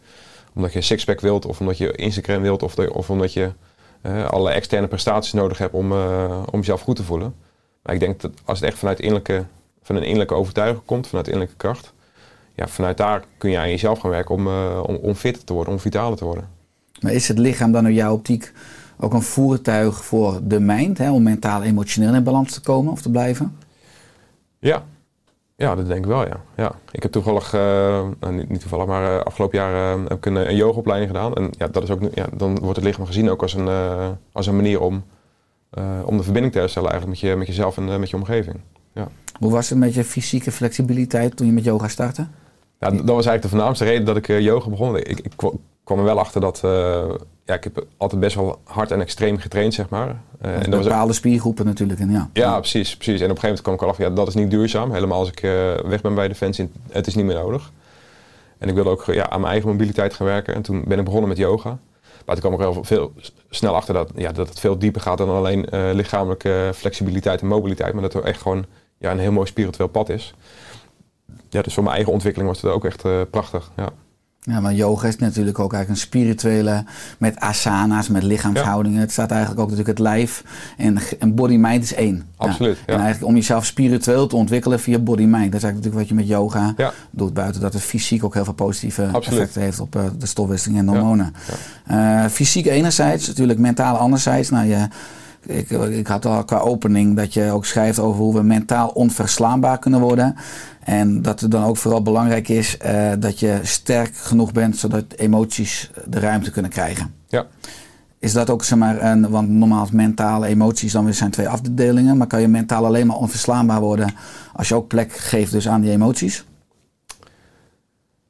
omdat je een sixpack wilt of omdat je Instagram wilt of, de- of omdat je eh, alle externe prestaties nodig hebt om, eh, om jezelf goed te voelen. Maar ik denk dat als het echt vanuit innerlijke, van een innerlijke overtuiging komt, vanuit innerlijke kracht, ja, vanuit daar kun je aan jezelf gaan werken om, om, om fitter te worden, om vitaler te worden. Maar is het lichaam dan in jouw optiek ook een voertuig voor de mind, hè, om mentaal emotioneel in balans te komen of te blijven? Ja. Ja, dat denk ik wel, ja. ja. Ik heb toevallig, eh, nou, niet, toevallig, maar eh, afgelopen jaar eh, heb ik een, een yogaopleiding gedaan. En ja, dat is ook, ja, dan wordt het lichaam gezien ook als een, als een manier om, om de verbinding te herstellen eigenlijk met, je, met jezelf en met je omgeving. Ja. Hoe was het met je fysieke flexibiliteit toen je met yoga startte? Ja, dat was eigenlijk de voornaamste reden dat ik eh, yoga begon. Ik, ik kwa- kwam er wel achter dat, eh, ja, ik heb altijd best wel hard en extreem getraind, zeg maar. Eh, en dat bepaalde spiergroepen natuurlijk. En ja. Ja, precies, precies. En op een gegeven moment kwam ik al af, ja, dat is niet duurzaam. Helemaal als ik weg ben bij Defensie, het is niet meer nodig. En ik wilde ook ja, aan mijn eigen mobiliteit gaan werken. En toen ben ik begonnen met yoga. Maar toen kwam ik heel veel snel achter dat, ja, dat het veel dieper gaat dan alleen lichamelijke flexibiliteit en mobiliteit. Maar dat er echt gewoon ja, een heel mooi spiritueel pad is. Ja, dus voor mijn eigen ontwikkeling was het ook echt eh, prachtig. Ja. Ja, maar yoga is natuurlijk ook eigenlijk een spirituele, met asana's, met lichaamshoudingen. Het staat eigenlijk ook natuurlijk het lijf en, en body-mind is één. Absoluut, ja. En eigenlijk om jezelf spiritueel te ontwikkelen via body-mind. Dat is eigenlijk natuurlijk wat je met yoga doet, buiten dat het fysiek ook heel veel positieve Absoluut. effecten heeft op eh, de stofwisseling en hormonen. Eh, fysiek enerzijds, natuurlijk mentaal anderzijds. Nou, je, ik, ik had al qua opening dat je ook schrijft over hoe we mentaal onverslaanbaar kunnen worden. En dat het dan ook vooral belangrijk is eh, dat je sterk genoeg bent zodat emoties de ruimte kunnen krijgen. Ja. Is dat ook, zeg maar, een, want normaal is mentale emoties dan weer zijn twee afdelingen, maar kan je mentaal alleen maar onverslaanbaar worden als je ook plek geeft dus aan die emoties?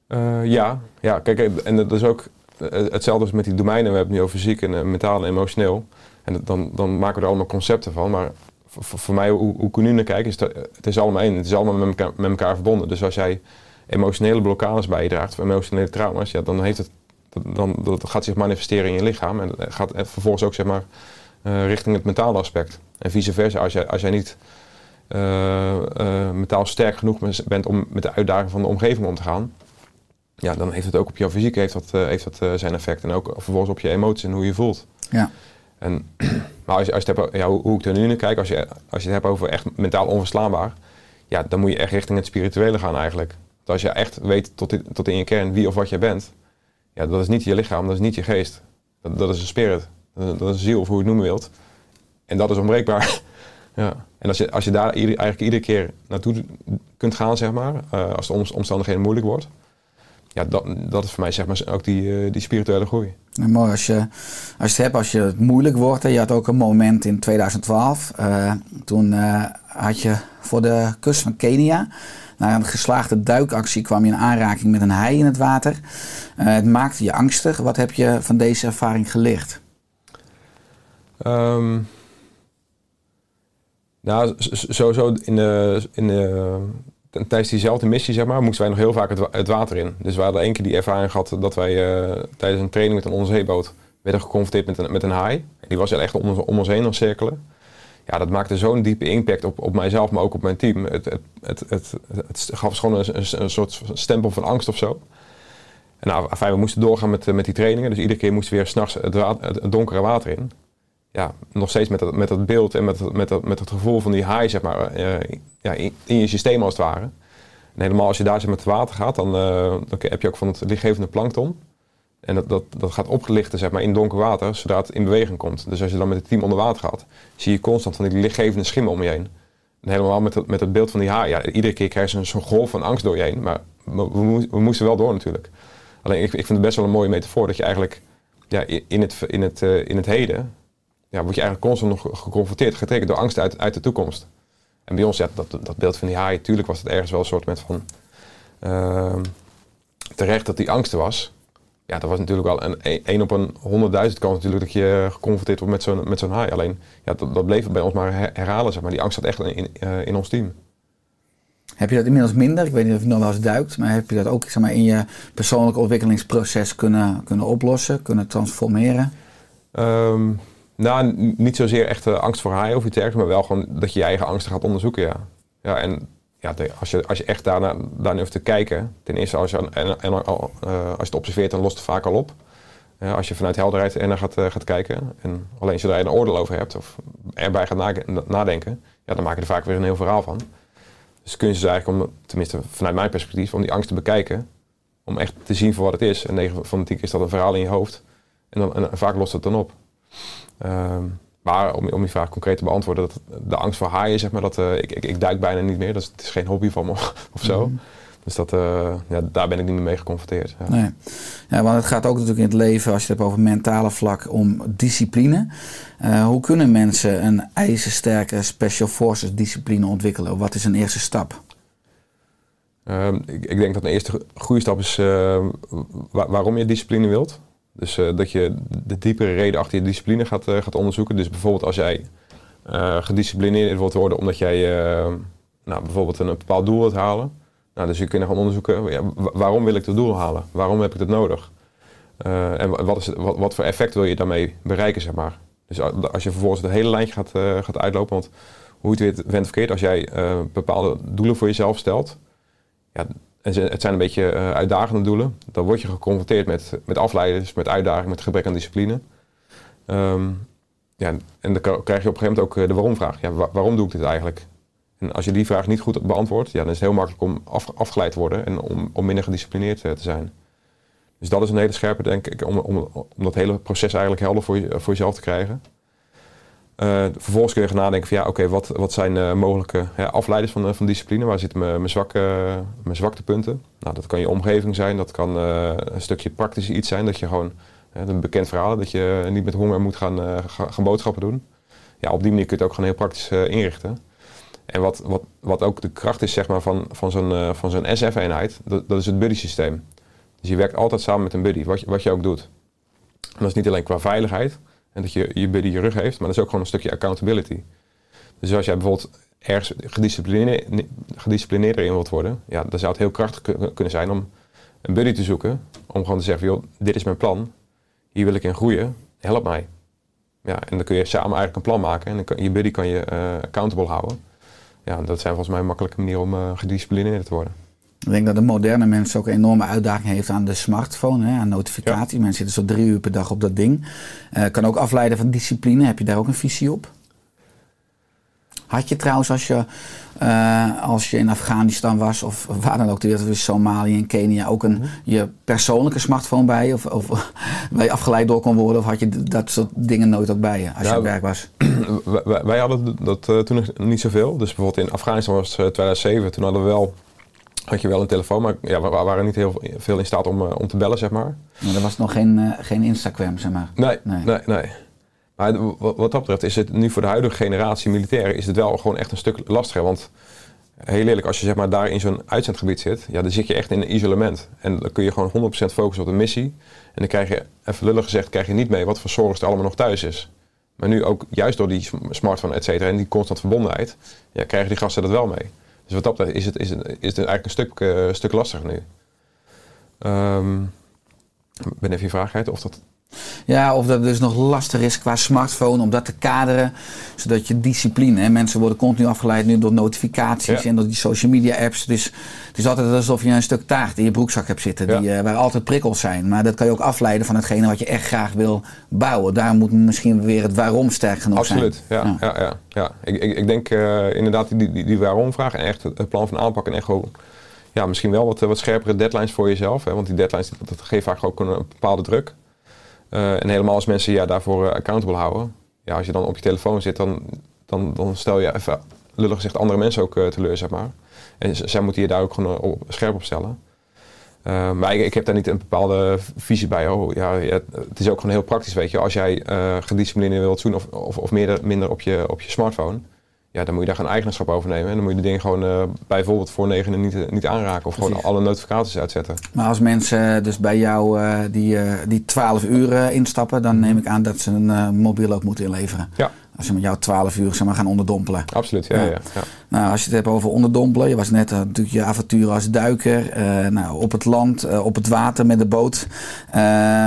Eh, ja, ja, kijk, en dat is ook eh, hetzelfde als met die domeinen. We hebben het nu over fysiek en mentaal en emotioneel. En dat- dan, dan maken we er allemaal concepten van. Maar voor, voor- mij, hoe, hoe ik nu naar kijk, is het is allemaal één. Het is allemaal met elkaar, met elkaar verbonden. Dus als jij emotionele blokkades bij je draagt, of emotionele trauma's, ja, dan, heeft het, dan, dat gaat zich manifesteren in je lichaam. En gaat vervolgens ook zeg maar, eh, richting het mentale aspect. En vice versa, als jij, als jij niet eh, mentaal sterk genoeg bent om met de uitdaging van de omgeving om te gaan, ja, dan heeft het ook op jouw fysiek heeft dat, heeft dat, zijn effect. En ook vervolgens op je emoties en hoe je je voelt. Ja. En, maar als als je hebt, ja, hoe, hoe ik er nu naar kijk, als je, als je het hebt over echt mentaal onverslaanbaar, ja, dan moet je echt richting het spirituele gaan eigenlijk. Als je echt weet tot, in- tot in je kern wie of wat jij bent, ja, dat is niet je lichaam, dat is niet je geest. Dat, dat is een spirit, dat, is een ziel, of hoe je het noemen wilt. En dat is onbreekbaar. ja. En als je, als je daar eigenlijk iedere keer naartoe kunt gaan, zeg maar, eh, als de om- omstandigheden moeilijk wordt, ja, dat, dat is voor mij zeg maar ook die, eh, die spirituele groei. Nou, mooi als je, als je het hebt, als je het moeilijk wordt. Hè. Je had ook een moment in 2012. eh, toen eh, had je voor de kust van Kenia. Na een geslaagde duikactie kwam je in aanraking met een haai in het water. Het maakte je angstig. Wat heb je van deze ervaring geleerd? Ehm, nou, sowieso in de, in de, tijdens diezelfde missie, zeg maar, moesten wij nog heel vaak het, wa- het water in. Dus we hadden één keer die ervaring gehad dat wij eh, tijdens een training met een onderzeeboot werden geconfronteerd met een, met een haai. Die was echt om, ons- om ons heen het cirkelen. Ja, dat maakte zo'n diepe impact op, op mijzelf, maar ook op mijn team. Het, het, het, het, gaf gewoon een, soort stempel van angst of zo. En nou, we moesten doorgaan met, eh, met die trainingen. Dus iedere keer moesten we weer s'nachts het, het donkere water in ja, nog steeds met dat, met dat beeld en met, met, dat, met het gevoel van die haai, zeg maar, eh, ja, in, in je systeem als het ware. En helemaal als je daar zeg, met het water gaat, dan, eh, dan heb je ook van het lichtgevende plankton. En dat, dat, dat gaat opgelichten zeg maar, in donker water, zodra het in beweging komt. Dus als je dan met het team onder water gaat, zie je constant van die lichtgevende schimmen om je heen. En helemaal met het, met het beeld van die haai. Ja, iedere keer krijg je zo'n golf van angst door je heen. Maar we, we, moes- we moesten wel door natuurlijk. Alleen ik, ik vind het best wel een mooie metafoor dat je eigenlijk ja, in, in het, in, het, eh, in het heden ja, word je eigenlijk constant nog geconfronteerd, getrokken door angst uit, uit de toekomst. En bij ons, ja, dat, dat beeld van die haai, tuurlijk was het ergens wel een soort met van ehm, terecht dat die angst er was. Ja, dat was natuurlijk wel een 1 op een honderdduizend kans natuurlijk dat je geconfronteerd wordt met zo'n met zo'n haai. Alleen, ja, dat, dat bleef bij ons maar her- herhalen, zeg maar. Die angst zat echt in, in, eh, in ons team. Heb je dat inmiddels minder? Ik weet niet of je nog wel eens duikt. Maar heb je dat ook zeg maar, in je persoonlijke ontwikkelingsproces kunnen, kunnen oplossen? Kunnen transformeren? Ehm, nou, niet zozeer echt eh, angst voor haaien of iets dergelijks, maar wel gewoon dat je je eigen angsten gaat onderzoeken, ja. Ja, en ja, als, je, als je echt daarna, daarna hoeft te kijken, ten eerste als je, en, en, eh, als je het observeert, dan lost het vaak al op. Als je vanuit helderheid er naar gaat, eh, gaat kijken en alleen zodra je een oordeel over hebt of erbij gaat na- nadenken, ja, dan maak je er vaak weer een heel verhaal van. Dus de kunst is eigenlijk om, tenminste vanuit mijn perspectief, om die angst te bekijken, om echt te zien voor wat het is. En 9 van de 10 keer is dat een verhaal in je hoofd. En, dan, en vaak lost het dan op. Ehm, maar om, om die vraag concreet te beantwoorden, dat de angst voor haaien, zeg maar, dat, eh, ik, ik, ik duik bijna niet meer. Dat is, het is geen hobby van me of zo. Dus dat, eh, ja, daar ben ik niet meer mee geconfronteerd. Ja. Nee. Ja, want het gaat ook natuurlijk in het leven, als je het hebt over mentale vlak, om discipline. Eh, hoe kunnen mensen een ijzersterke Special Forces discipline ontwikkelen? Wat is een eerste stap? Ehm, ik, ik denk dat een eerste goede stap is wa- waarom je discipline wilt. Dus eh, dat je de diepere reden achter je discipline gaat, eh, gaat onderzoeken. Dus bijvoorbeeld als jij eh, gedisciplineerd wilt worden omdat jij nou, bijvoorbeeld een, bepaald doel wilt halen. Nou, dus je kunt gaan onderzoeken, waarom wil ik dat doel halen? Waarom heb ik dat nodig? En wa- wat, is, het- wat, voor effect wil je daarmee bereiken, zeg maar? Dus als je vervolgens het hele lijntje gaat, gaat uitlopen, want hoe het weer went verkeerd, als jij bepaalde doelen voor jezelf stelt, ja, en het zijn een beetje eh, uitdagende doelen, dan word je geconfronteerd met, met afleiders, met uitdagingen, met gebrek aan discipline. Ehm, ja, en dan krijg je op een gegeven moment ook eh, de waarom-vraag. Ja, wa- waarom doe ik dit eigenlijk? En als je die vraag niet goed beantwoordt, ja, dan is het heel makkelijk om af, afgeleid te worden en om, om minder gedisciplineerd eh, te zijn. Dus dat is een hele scherpe, denk ik, om, om, om dat hele proces eigenlijk helder voor, je, voor jezelf te krijgen. Eh, vervolgens kun je gaan nadenken van ja, oké, wat, wat zijn eh, mogelijke ja, afleiders van, eh, van discipline? Waar zitten mijn, mijn, zwakke, mijn zwaktepunten? Nou, dat kan je omgeving zijn, dat kan een stukje praktisch iets zijn. Dat je gewoon, een bekend verhaal, dat je niet met honger moet gaan, ga- gaan boodschappen doen. Ja, op die manier kun je het ook gewoon heel praktisch inrichten. En wat, wat, wat ook de kracht is zeg maar, van, van zo'n van zo'n SF-eenheid, dat, dat is het buddy-systeem. Dus je werkt altijd samen met een buddy, wat je, wat je ook doet. En dat is niet alleen qua veiligheid en dat je je buddy je rug heeft, maar dat is ook gewoon een stukje accountability. Dus als jij bijvoorbeeld ergens gedisciplineerd, gedisciplineerder in wilt worden, ja, dan zou het heel krachtig ku- kunnen zijn om een buddy te zoeken. Om gewoon te zeggen, joh, dit is mijn plan, hier wil ik in groeien, help mij. Ja, en dan kun je samen eigenlijk een plan maken en je buddy kan je eh, accountable houden. ja, dat zijn volgens mij makkelijke manieren om eh, gedisciplineerd te worden. Ik denk dat de moderne mens ook een enorme uitdaging heeft aan de smartphone, hè, aan notificatie. Mensen zitten zo drie uur per dag op dat ding. Eh, kan ook afleiden van discipline. Heb je daar ook een visie op? Had je trouwens als je, eh, als je in Afghanistan was of waar dan ook de wereld, Somalië en Kenia, ook een, je persoonlijke smartphone bij je? Of, of waar je afgeleid door kon worden? Of had je dat soort dingen nooit ook bij je als je Nou, op werk was? wij, hadden dat eh, toen nog niet zoveel. Dus bijvoorbeeld in Afghanistan was het eh, 2007. Toen hadden we wel, had je wel een telefoon, maar ja, we, waren niet heel veel in staat om, eh, om te bellen, zeg maar. Maar er was nog geen, eh, geen Instagram, zeg maar. Nee, Nee. nee, nee. Maar wat, dat betreft is het nu voor de huidige generatie militairen is het wel gewoon echt een stuk lastiger. Want heel eerlijk, als je zeg maar daar in zo'n uitzendgebied zit, ja, dan zit je echt in een isolement. En dan kun je gewoon 100% focussen op de missie. En dan krijg je, even lullig gezegd, krijg je niet mee wat voor zorg er allemaal nog thuis is. Maar nu ook juist door die sm- smartphone, et cetera, en die constant verbondenheid, ja, krijgen die gasten dat wel mee. Dus wat dat betreft is het, is het, is het eigenlijk een stuk, eh, stuk lastiger nu. Ik ben even je vraag of dat Ja, of dat het dus nog lastig is qua smartphone om dat te kaderen. Zodat je discipline, hè, mensen worden continu afgeleid nu door notificaties Ja. en door die social media apps. Dus het is altijd alsof je een stuk taart in je broekzak hebt zitten, die, eh, waar altijd prikkels zijn. Maar dat kan je ook afleiden van hetgene wat je echt graag wil bouwen. Daar moet misschien weer het waarom sterk genoeg Absoluut, zijn. ja. ja. ja, ja, Ik, ik, ik denk eh, inderdaad die, die, die waarom-vraag en echt het plan van aanpak en echt gewoon, ja, misschien wel wat, eh, wat scherpere deadlines voor jezelf. Hè, want die deadlines dat, dat geeft vaak ook een, een bepaalde druk. Eh, en helemaal als mensen ja, daarvoor eh, accountable houden. Ja, als je dan op je telefoon zit, dan, dan, dan stel je even, lullig gezegd, andere mensen ook eh, teleur, zeg maar. En zij moeten je daar ook gewoon op, scherp op stellen. Maar ik, ik heb daar niet een bepaalde visie bij. Oh, ja, het is ook gewoon heel praktisch, weet je. Als jij eh gedisciplineerd wilt doen of, of, of meer, minder op je, op je smartphone, ja, dan moet je daar gewoon eigenaarschap over nemen. En dan moet je de dingen gewoon eh, bijvoorbeeld voor negen niet, niet aanraken of gewoon alle notificaties uitzetten. Maar als mensen dus bij jou eh, die, eh, die 12 uur eh, instappen, dan neem ik aan dat ze een eh, mobiel ook moeten inleveren. Ja, Als ze met jou 12 uur zeg maar, gaan onderdompelen. absoluut. Ja, Ja. ja. Ja, Nou, als je het hebt over onderdompelen. Je was net eh, natuurlijk je avonturen als duiker. eh, nou, op het land, eh, op het water met de boot. Eh,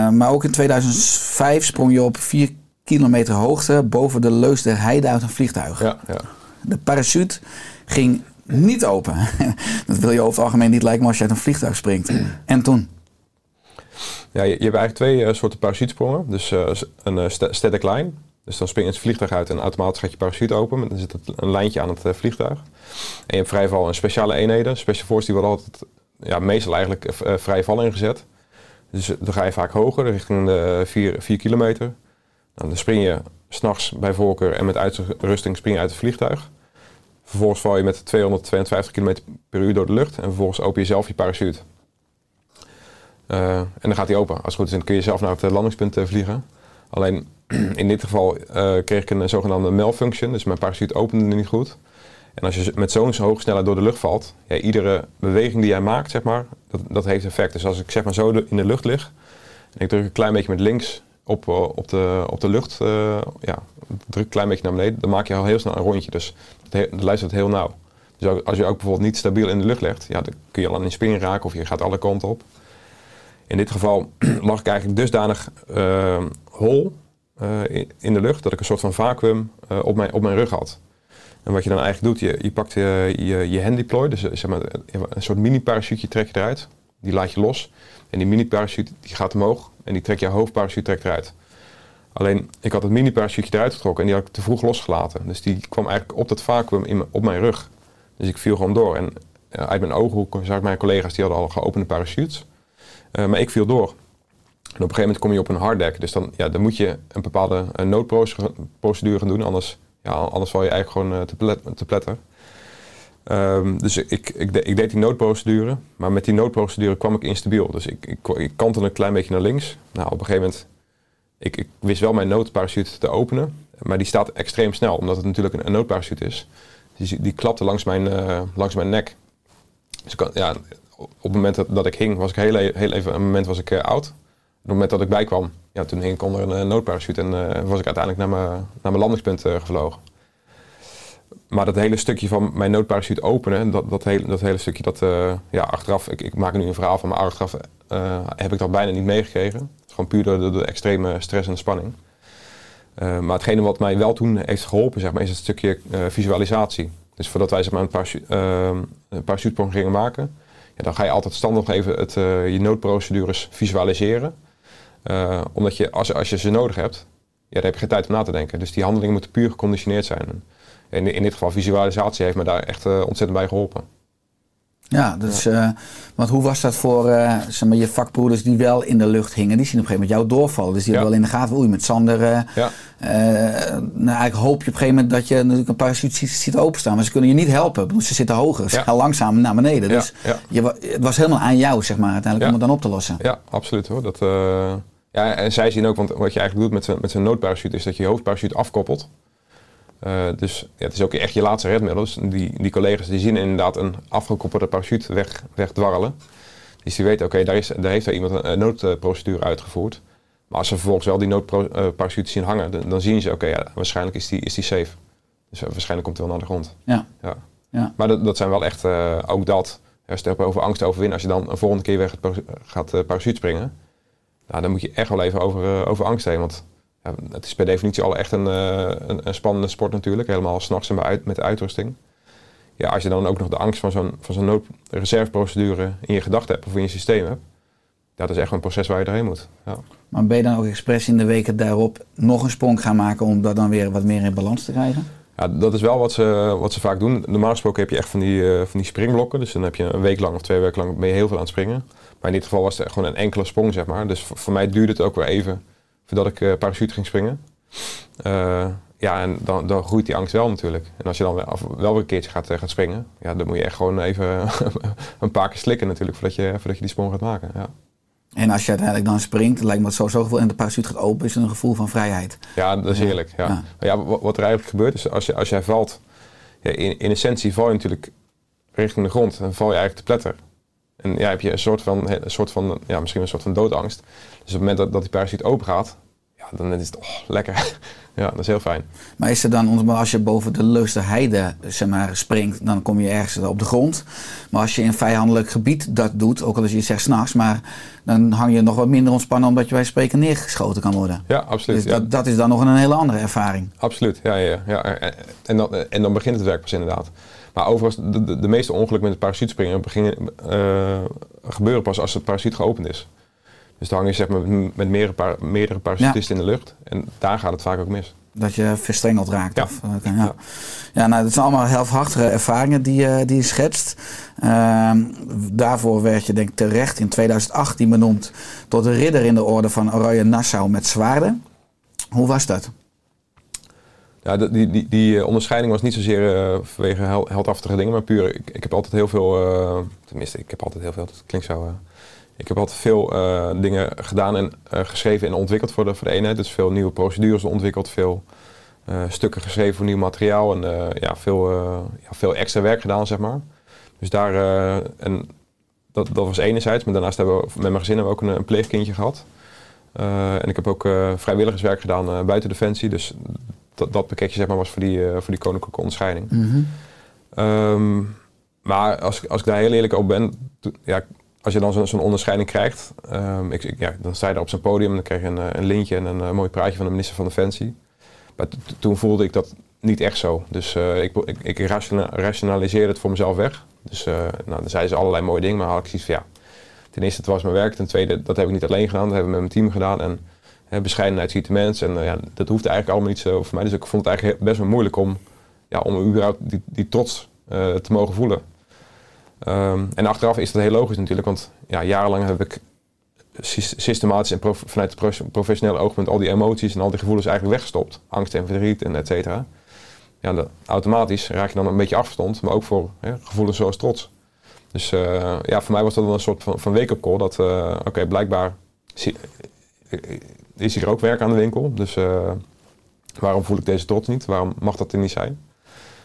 maar ook in 2005 sprong je op 4 kilometer hoogte boven de Leus der Heide uit een vliegtuig. ja, ja. De parachute ging niet open. Dat wil je over het algemeen niet lijken als je uit een vliegtuig springt. En toen? Ja, je, hebt eigenlijk twee eh, soorten parachutesprongen. Dus eh, een sta- static line. Dus dan je het vliegtuig uit en automatisch gaat je parachute open. Dan zit een lijntje aan het vliegtuig. En je hebt vrijval en speciale eenheden. Special Force die worden altijd, ja, meestal eigenlijk eh, vrij val ingezet. Dus dan ga je vaak hoger, richting de 4 kilometer. Nou, dan spring je s'nachts bij voorkeur en met uitrusting spring je uit het vliegtuig. Vervolgens val je met 252 km per uur door de lucht. En vervolgens open je zelf je parachute. Eh, en dan gaat hij open. Als het goed is, dan kun je zelf naar het eh, landingspunt eh, vliegen. Alleen in dit geval kreeg ik een zogenaamde malfunction. Dus mijn parachute opende niet goed. En als je met zo'n hoge snelheid door de lucht valt, ja, iedere beweging die jij maakt, zeg maar, dat, dat heeft effect. Dus als ik zeg maar zo in de lucht lig en ik druk een klein beetje met links op, eh, op, de, op de lucht, eh, ja, druk een klein beetje naar beneden, dan maak je al heel snel een rondje. Dus he- het luistert heel nauw. Dus als je ook bijvoorbeeld niet stabiel in de lucht legt, ja, dan kun je al aan in spin raken of je gaat alle kanten op. In dit geval lag ik eigenlijk dusdanig eh, hol in, de lucht dat ik een soort van vacuüm op, mijn, op mijn rug had. En wat je dan eigenlijk doet, je, je pakt je, je, je hand deploy, dus zeg maar, een soort mini-parachute trek je eruit. Die laat je los. En die mini-parachute die gaat omhoog en die trekt je hoofdparachute trekt eruit. Alleen, ik had het mini-parachute eruit getrokken en die had ik te vroeg losgelaten. Dus die kwam eigenlijk op dat vacuüm op mijn rug. Dus ik viel gewoon door. En uit mijn ooghoek zag ik mijn collega's die hadden al geopende parachutes. Eh, maar ik viel door. En op een gegeven moment kom je op een harddeck. Dus dan, ja, dan moet je een bepaalde eh, noodprocedure gaan doen. Anders, ja, anders val je eigenlijk gewoon eh, te, plet, te. Ehm, dus ik, ik, ik deed die noodprocedure. Maar met die noodprocedure kwam ik instabiel. Dus ik, ik, ik een klein beetje naar links. Nou, op een gegeven moment... Ik, ik wist wel mijn noodparachute te openen. Maar die staat extreem snel. Omdat het natuurlijk een, een noodparachute is. Die, klapte langs mijn, eh, langs mijn nek. Dus ja, op het moment dat, ik hing, was ik heel, e- heel even een moment was ik eh, oud. Op het moment dat ik bijkwam, ja, toen hing ik onder een eh, noodparachute en was ik uiteindelijk naar mijn, naar mijn landingspunt gevlogen. Maar dat hele stukje van mijn noodparachute openen, dat, dat, hele, dat hele stukje, dat, eh, ja, achteraf, ik, ik maak nu een verhaal van, maar achteraf eh, heb ik dat bijna niet meegekregen. Gewoon puur door de, extreme stress en spanning. Eh, maar hetgene wat mij wel toen heeft geholpen, zeg maar, is het stukje visualisatie. Dus voordat wij zeg maar, een, parachu een parachutesprong gingen maken, ja, dan ga je altijd standaard even het, je noodprocedures visualiseren. Omdat je, als, als je ze nodig hebt, ja, dan heb je geen tijd om na te denken. Dus die handelingen moeten puur geconditioneerd zijn. En in, in dit geval visualisatie heeft me daar echt uh, ontzettend bij geholpen. Ja, dus, ja. Uh, want hoe was dat voor uh, zeg maar, je vakbroeders die wel in de lucht hingen? Die zien op een gegeven moment jou doorvallen. Dus die ja. hebben wel in de gaten, oei, met Sander. Uh, ja. nou, eigenlijk hoop je op een gegeven moment dat je natuurlijk een parachute ziet, ziet openstaan. Maar ze kunnen je niet helpen. Want ze zitten hoger. Ze gaan langzaam naar beneden. Dus je, het was helemaal aan jou, zeg maar, uiteindelijk om het dan op te lossen. Ja, absoluut hoor. Dat, ja, en zij zien ook, want wat je eigenlijk doet met zo'n noodparachute, is dat je je hoofdparachute afkoppelt. Uh, dus ja, het is ook echt je laatste redmiddel. Dus die, die collega's die zien inderdaad een afgekoppelde parachute weg, wegdwarrelen. Dus die weten, oké, okay, daar, is, daar heeft er iemand een, noodprocedure uitgevoerd. Maar als ze vervolgens wel die noodparachute zien hangen, dan, dan zien ze, oké, okay, ja, waarschijnlijk is die, is die safe. Dus uh, waarschijnlijk komt hij wel naar de grond. Ja. ja. ja. Maar dat, dat zijn wel echt, uh, ook dat, als je het over angst overwinnen, als je dan een volgende keer weg gaat parachute springen, nou, dan moet je echt wel even over, over angst heen. Want ja, het is per definitie al echt een, uh, een, een, spannende sport natuurlijk. Helemaal s'nachts en uit, met de uitrusting. Ja, als je dan ook nog de angst van zo'n, van zo'n noodreserveprocedure in je gedachten hebt of in je systeem hebt. Ja, dat is echt een proces waar je doorheen moet. Ja. Maar ben je dan ook expres in de weken daarop nog een sprong gaan maken om dat dan weer wat meer in balans te krijgen? Ja, dat is wel wat ze, wat ze vaak doen. Normaal gesproken heb je echt van die, uh, van die springblokken. Dus dan heb je een week lang of twee weken lang ben je heel veel aan het springen. Maar in dit geval was het gewoon een enkele sprong, zeg maar. Dus voor, voor mij duurde het ook weer even voordat ik uh, parachute ging springen. Uh, ja, en dan, dan groeit die angst wel natuurlijk. En als je dan wel, wel weer een keertje gaat, uh, gaat springen, ja, dan moet je echt gewoon even een paar keer slikken natuurlijk voordat je, voordat je die sprong gaat maken. Ja. En als je uiteindelijk dan springt, lijkt me het sowieso gevoel en de parachute gaat open, is het een gevoel van vrijheid. Ja, dat is heerlijk. Ja. Ja. ja wat er eigenlijk gebeurt is, als, je, als jij valt, ja, in, in essentie val je natuurlijk richting de grond en val je eigenlijk te pletter. En ja, heb je een soort van, een soort van ja, misschien een soort van doodangst. Dus op het moment dat, dat die parachute open gaat, ja, dan is het oh, lekker. ja, dat is heel fijn. Maar is er dan, als je boven de Leusderheide zeg maar, springt, dan kom je ergens op de grond. Maar als je in vijandelijk gebied dat doet, ook al als je zegt s'nachts, maar dan hang je nog wat minder ontspannen omdat je bij spreken neergeschoten kan worden. Ja, absoluut. Dus ja. Dat, dat is dan nog een hele andere ervaring. Absoluut, ja. ja, ja. En, dan, en dan begint het werk pas inderdaad. Maar overigens, de, de, de meeste ongelukken met het parachutespringen beginnen, uh, gebeuren pas als de parachute geopend is. Dus dan hang je zeg maar, met meerdere, par meerdere parachutisten ja. in de lucht. En daar gaat het vaak ook mis. Dat je verstrengeld raakt. Ja, of, okay, ja. ja. nou, dat zijn allemaal helfhachtige ervaringen die, uh, die je schetst. Uh, daarvoor werd je denk ik terecht in 2018 benoemd tot de ridder in de orde van Oranje Nassau met zwaarden. Hoe was dat? Ja, die, die, die onderscheiding was niet zozeer uh, vanwege hel, heldhaftige dingen, maar puur, ik, ik heb altijd heel veel, uh, tenminste, ik heb altijd heel veel, dat klinkt zo, ik heb altijd veel dingen gedaan en geschreven en ontwikkeld voor de, voor de eenheid. Dus veel nieuwe procedures ontwikkeld, veel stukken geschreven voor nieuw materiaal en ja, veel, ja, veel extra werk gedaan, zeg maar. Dus daar, en dat, dat was enerzijds, maar daarnaast hebben we met mijn gezin hebben we ook een pleegkindje gehad. En ik heb ook vrijwilligerswerk gedaan buiten Defensie, dus dat, dat pakketje zeg maar, was voor die, voor die koninklijke onderscheiding. Mm -hmm. um, maar als, als ik daar heel eerlijk op ben, ja, als je dan zo'n zo onderscheiding krijgt, um, ik, ik, ja, dan sta je daar op zo'n podium en dan krijg je een, een lintje en een, een mooi praatje van de minister van Defensie. Maar toen voelde ik dat niet echt zo. Dus uh, ik, ik, ik rationaliseerde het voor mezelf weg. Dus uh, nou, dan zeiden ze allerlei mooie dingen, maar had ik zoiets van ja, ten eerste het was mijn werk, ten tweede dat heb ik niet alleen gedaan, dat hebben we met mijn team gedaan. En, Hè, bescheidenheid ziet de mens. En uh, ja, dat hoeft eigenlijk allemaal niet zo voor mij. Dus ik vond het eigenlijk best wel moeilijk om, ja, om überhaupt die, die trots uh, te mogen voelen. Um, en achteraf is dat heel logisch natuurlijk, want ja, jarenlang heb ik systematisch en vanuit het professionele oogpunt al die emoties en al die gevoelens eigenlijk weggestopt. Angst en verdriet en et cetera. Ja, automatisch raak je dan een beetje afgestond, maar ook voor hè, gevoelens zoals trots. Dus uh, ja, voor mij was dat wel een soort van, van wake-up call. Dat, uh, oké, okay, blijkbaar is hier ook werk aan de winkel. Dus waarom voel ik deze trots niet? Waarom mag dat er niet zijn?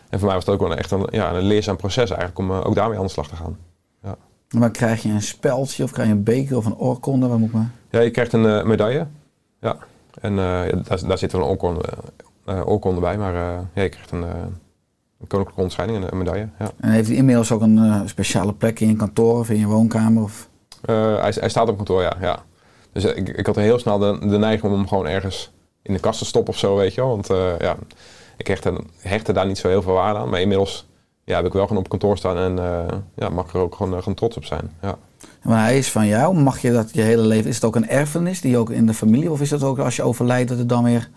En voor mij was het ook wel echt een, ja, een leerzaam proces eigenlijk om ook daarmee aan de slag te gaan. Ja. Maar krijg je een speldje of krijg je een beker of een oorkonde? Waar moet ik Ja, je krijgt een uh, medaille. Ja. En daar zit wel een oorkonde, oorkonde bij, maar ja, je krijgt een, een koninklijke onderscheiding en een medaille. Ja. En heeft hij inmiddels ook een speciale plek in je kantoor of in je woonkamer? Of? hij, hij staat op kantoor, ja. ja. Dus ik, ik had heel snel de, de neiging om hem gewoon ergens in de kast te stoppen of zo, weet je wel. Want ja, ik hechtte, hechtte daar niet zo heel veel waarde aan. Maar inmiddels ja, heb ik wel gewoon op kantoor staan en eh, ja, mag er ook gewoon, eh, gewoon trots op zijn. Ja. Maar hij is van jou. Mag je dat je hele leven... Is het ook een erfenis die ook in de familie... of is het ook als je overlijdt dat het dan weer...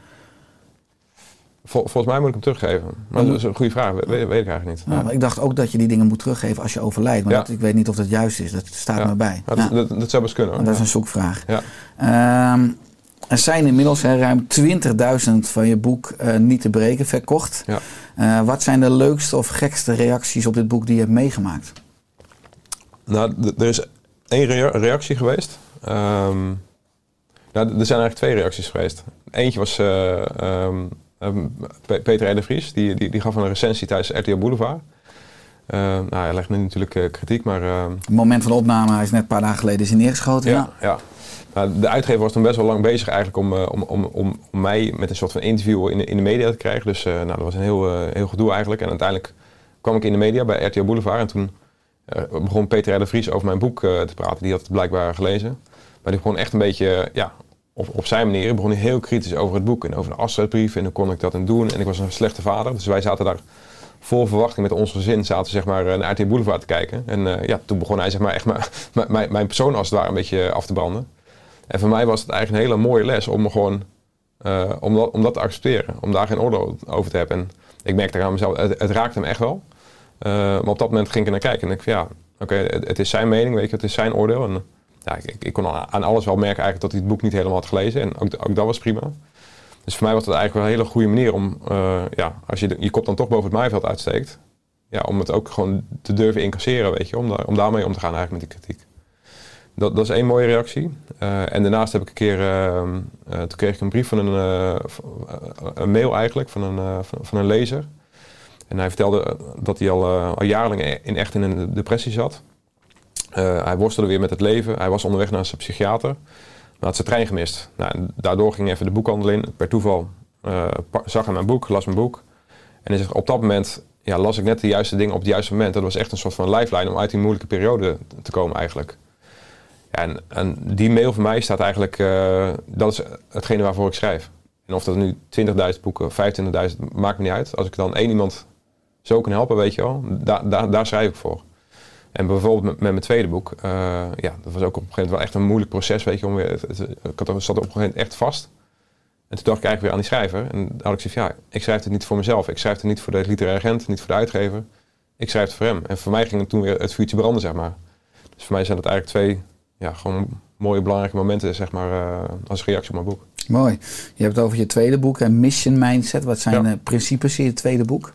Vol- volgens mij moet ik hem teruggeven. Maar dat is een goede vraag, weet, weet ik eigenlijk niet. Ja, maar ik dacht ook dat je die dingen moet teruggeven als je overlijdt. Maar Ja. dat, ik weet niet of dat juist is. Dat staat Ja. me bij. Ja, Ja. dat, dat, dat zou best kunnen. Hoor. dat is een zoekvraag. Ja. Ehm, er zijn inmiddels hè, ruim 20.000 van je boek eh, niet te breken verkocht. Ja. Eh, wat zijn de leukste of gekste reacties op dit boek die je hebt meegemaakt? Nou, er is één rea- reactie geweest. Ehm, nou, er zijn eigenlijk twee reacties geweest. Eentje was eh, ehm, ehm, Pe- Peter de Vries, die, die, die gaf een recensie tijdens RTL Boulevard. Eh, nou, hij legt nu natuurlijk eh, kritiek, maar ehm, Het moment van opname, hij is net een paar dagen geleden is hij neergeschoten. Ja. ja, ja. Nou, de uitgever was toen best wel lang bezig eigenlijk om, eh, om, om, om, om mij met een soort van interview in de, in de media te krijgen. Dus eh, nou, dat was een heel, heel gedoe eigenlijk. En uiteindelijk kwam ik in de media bij RTL Boulevard en toen begon Peter R. de Vries over mijn boek te praten. Die had het blijkbaar gelezen. Maar die begon echt een beetje, ja, op, op zijn manier, begon hij heel kritisch over het boek en over de afzetbrief en hoe kon ik dat en doen. En ik was een slechte vader, dus wij zaten daar vol verwachting met ons gezin zaten zeg maar, naar RTL Boulevard te kijken. En eh, ja, toen begon hij zeg maar, echt mijn, mijn, persoon als het ware een beetje af te branden. En voor mij was het eigenlijk een hele mooie les om me gewoon eh, om, dat, om dat te accepteren. Om daar geen oordeel over te hebben. En ik merkte aan mezelf, het, het raakte hem echt wel. Eh, maar op dat moment ging ik er naar kijken en ik ja, oké, het, het is zijn mening, weet je, het is zijn oordeel. En ja, ik, ik, kon aan alles wel merken eigenlijk dat hij het boek niet helemaal had gelezen. En ook, ook dat was prima. Dus voor mij was dat eigenlijk wel een hele goede manier om, eh, ja, als je je kop dan toch boven het maaiveld uitsteekt, ja, om het ook gewoon te durven incasseren, weet je, om, daar, om daarmee om te gaan eigenlijk met die kritiek. Dat, dat is één mooie reactie. Eh, en daarnaast heb ik een keer, eh, toen kreeg ik een brief van een, een mail eigenlijk van een, van, van een lezer. En hij vertelde dat hij al, al jarenlang in, echt in een depressie zat. Eh, hij worstelde weer met het leven. Hij was onderweg naar zijn psychiater. Maar had zijn trein gemist. Nou, daardoor ging even de boekhandel in. Per toeval eh, zag hij mijn boek, las mijn boek. En zegt, op dat moment ja, las ik net de juiste dingen op het juiste moment. Dat was echt een soort van lifeline om uit die moeilijke periode te komen eigenlijk. En, die mail van mij staat eigenlijk, eh, dat is hetgene waarvoor ik schrijf. En of dat nu 20.000 boeken, 25.000, maakt me niet uit. Als ik dan één iemand zo kan helpen, weet je wel, da, da- daar schrijf ik voor. En bijvoorbeeld met, met mijn tweede boek, eh, ja, dat was ook op een gegeven moment wel echt een moeilijk proces, weet je, om weer, het, het- ik had, er- zat op een gegeven moment echt vast. En toen dacht ik eigenlijk weer aan die schrijver. En dan had ik zoiets van, ja, ik schrijf het niet voor mezelf. Ik schrijf het niet voor de literaire agent, niet voor de uitgever. Ik schrijf het voor hem. En voor mij ging het toen weer het vuurtje branden, zeg maar. Dus voor mij zijn het eigenlijk twee, ja, gewoon mooie belangrijke momenten, zeg maar, eh, als reactie op mijn boek. Mooi. Je hebt het over je tweede boek, hè, Mission Mindset. Wat zijn Ja. de principes in je tweede boek?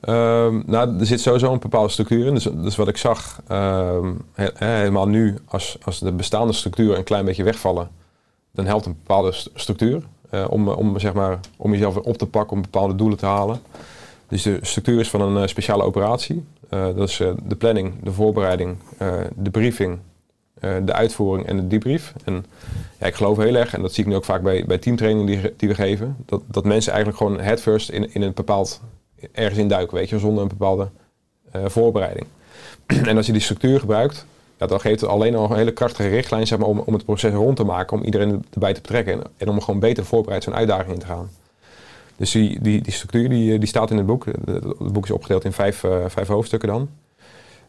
Ehm, nou, er zit sowieso een bepaalde structuur in. Dus, wat ik zag, ehm, he- he- helemaal nu, als, als de bestaande structuren een klein beetje wegvallen, dan helpt een bepaalde st- structuur eh, om, om, zeg maar, om jezelf op te pakken, om bepaalde doelen te halen. Dus de structuur is van een eh, speciale operatie. Eh, dat is de planning, de voorbereiding, de briefing, de uitvoering en de debrief. En ja, ik geloof heel erg, en dat zie ik nu ook vaak bij, bij teamtraining die, die we geven, dat, dat mensen eigenlijk gewoon head first in, in een bepaald ergens in duiken, weet je, zonder een bepaalde eh, voorbereiding. en als je die structuur gebruikt, ja, dan geeft het alleen al een hele krachtige richtlijn zeg maar, om, om het proces rond te maken, om iedereen erbij te betrekken en, en om gewoon beter voorbereid zo'n uitdaging in te gaan. Dus die, die, die structuur die, eh, die staat in het boek. Het het boek is opgedeeld in vijf, eh, vijf hoofdstukken dan.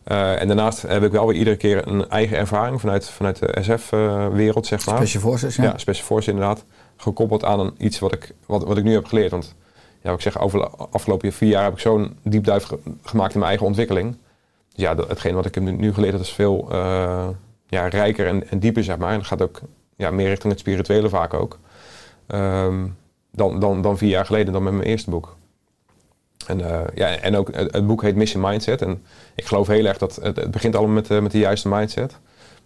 Eh, en daarnaast heb ik wel weer iedere keer een eigen ervaring vanuit, vanuit de SF-wereld, zeg maar. Special Forces, ja. Ja, Special Forces inderdaad. Gekoppeld aan een, iets wat ik, wat, wat ik nu heb geleerd. Want ja, ik zeg, over de afgelopen vier jaar heb ik zo'n diepduif ge- gemaakt in mijn eigen ontwikkeling. Dus ja, dat, hetgeen wat ik heb nu, geleerd heb is veel eh, ja, rijker en, dieper, zeg maar. En dat gaat ook ja, meer richting het spirituele vaak ook. Ehm, dan, dan, dan vier jaar geleden, dan met mijn eerste boek. En, eh, ja, en ook het, boek heet Mission Mindset. En ik geloof heel erg dat het, begint allemaal met, eh, met de juiste mindset.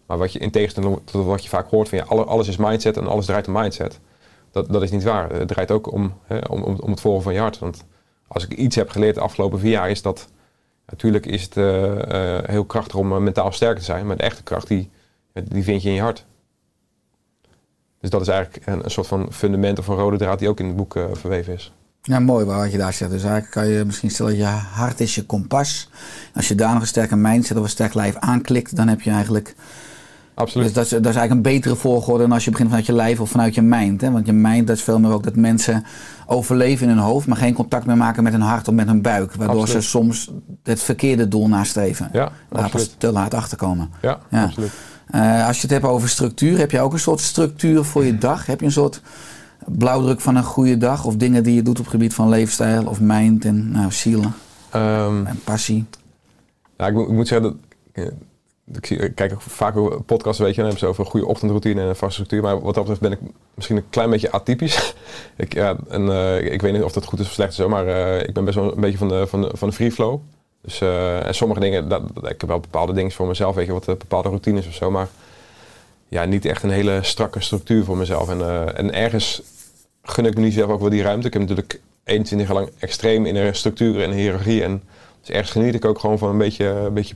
Maar wat je in tegenstelling tot wat je vaak hoort van ja, alle- alles is mindset en alles draait om mindset. Dat, dat is niet waar. Het draait ook om, hè, om, om, het volgen van je hart. Want als ik iets heb geleerd de afgelopen vier jaar is dat natuurlijk is het eh, eh, heel krachtig om eh, mentaal sterk te zijn. Maar de echte kracht die, die vind je in je hart. Dus dat is eigenlijk een, een soort van fundament of een rode draad die ook in het boek verweven is. Ja, mooi wat je daar zegt. Dus eigenlijk kan je misschien stellen, je hart is je kompas. Als je daar nog een sterke mindset of een sterk lijf aanklikt, dan heb je eigenlijk... Absoluut. Dus dat is, dat is eigenlijk een betere volgorde dan als je begint vanuit je lijf of vanuit je mind. Hè? Want je mind, dat is veel meer ook dat mensen overleven in hun hoofd, maar geen contact meer maken met hun hart of met hun buik. Waardoor Absoluut. ze soms het verkeerde doel nastreven. Ja, absoluut. te laat achterkomen. Ja, Ja. absoluut. Eh, als je het hebt over structuur, heb je ook een soort structuur voor je dag? Heb je een soort blauwdruk van een goede dag? Of dingen die je doet op het gebied van leefstijl of mind en nou, ziel Ehm, en passie? Ja, ik, moet- ik moet zeggen dat. Ik, kijk ook vaak podcasts, weet je, dan hebben ze over een goede ochtendroutine en een vaste structuur. Maar wat dat betreft ben ik misschien een klein beetje atypisch. ik, ja, en, eh, ik weet niet of dat goed is of slecht is, maar eh, ik ben best wel een beetje van de, van de, van de free flow. Dus, eh, en sommige dingen, dat, ik heb wel bepaalde dingen voor mezelf, weet je, wat bepaalde routines of zo. Maar ja, niet echt een hele strakke structuur voor mezelf. En, en ergens gun ik me niet zelf ook wel die ruimte. Ik heb natuurlijk 21 jaar lang extreem in een structuur en hiërarchie. En dus ergens geniet ik ook gewoon van een beetje, een beetje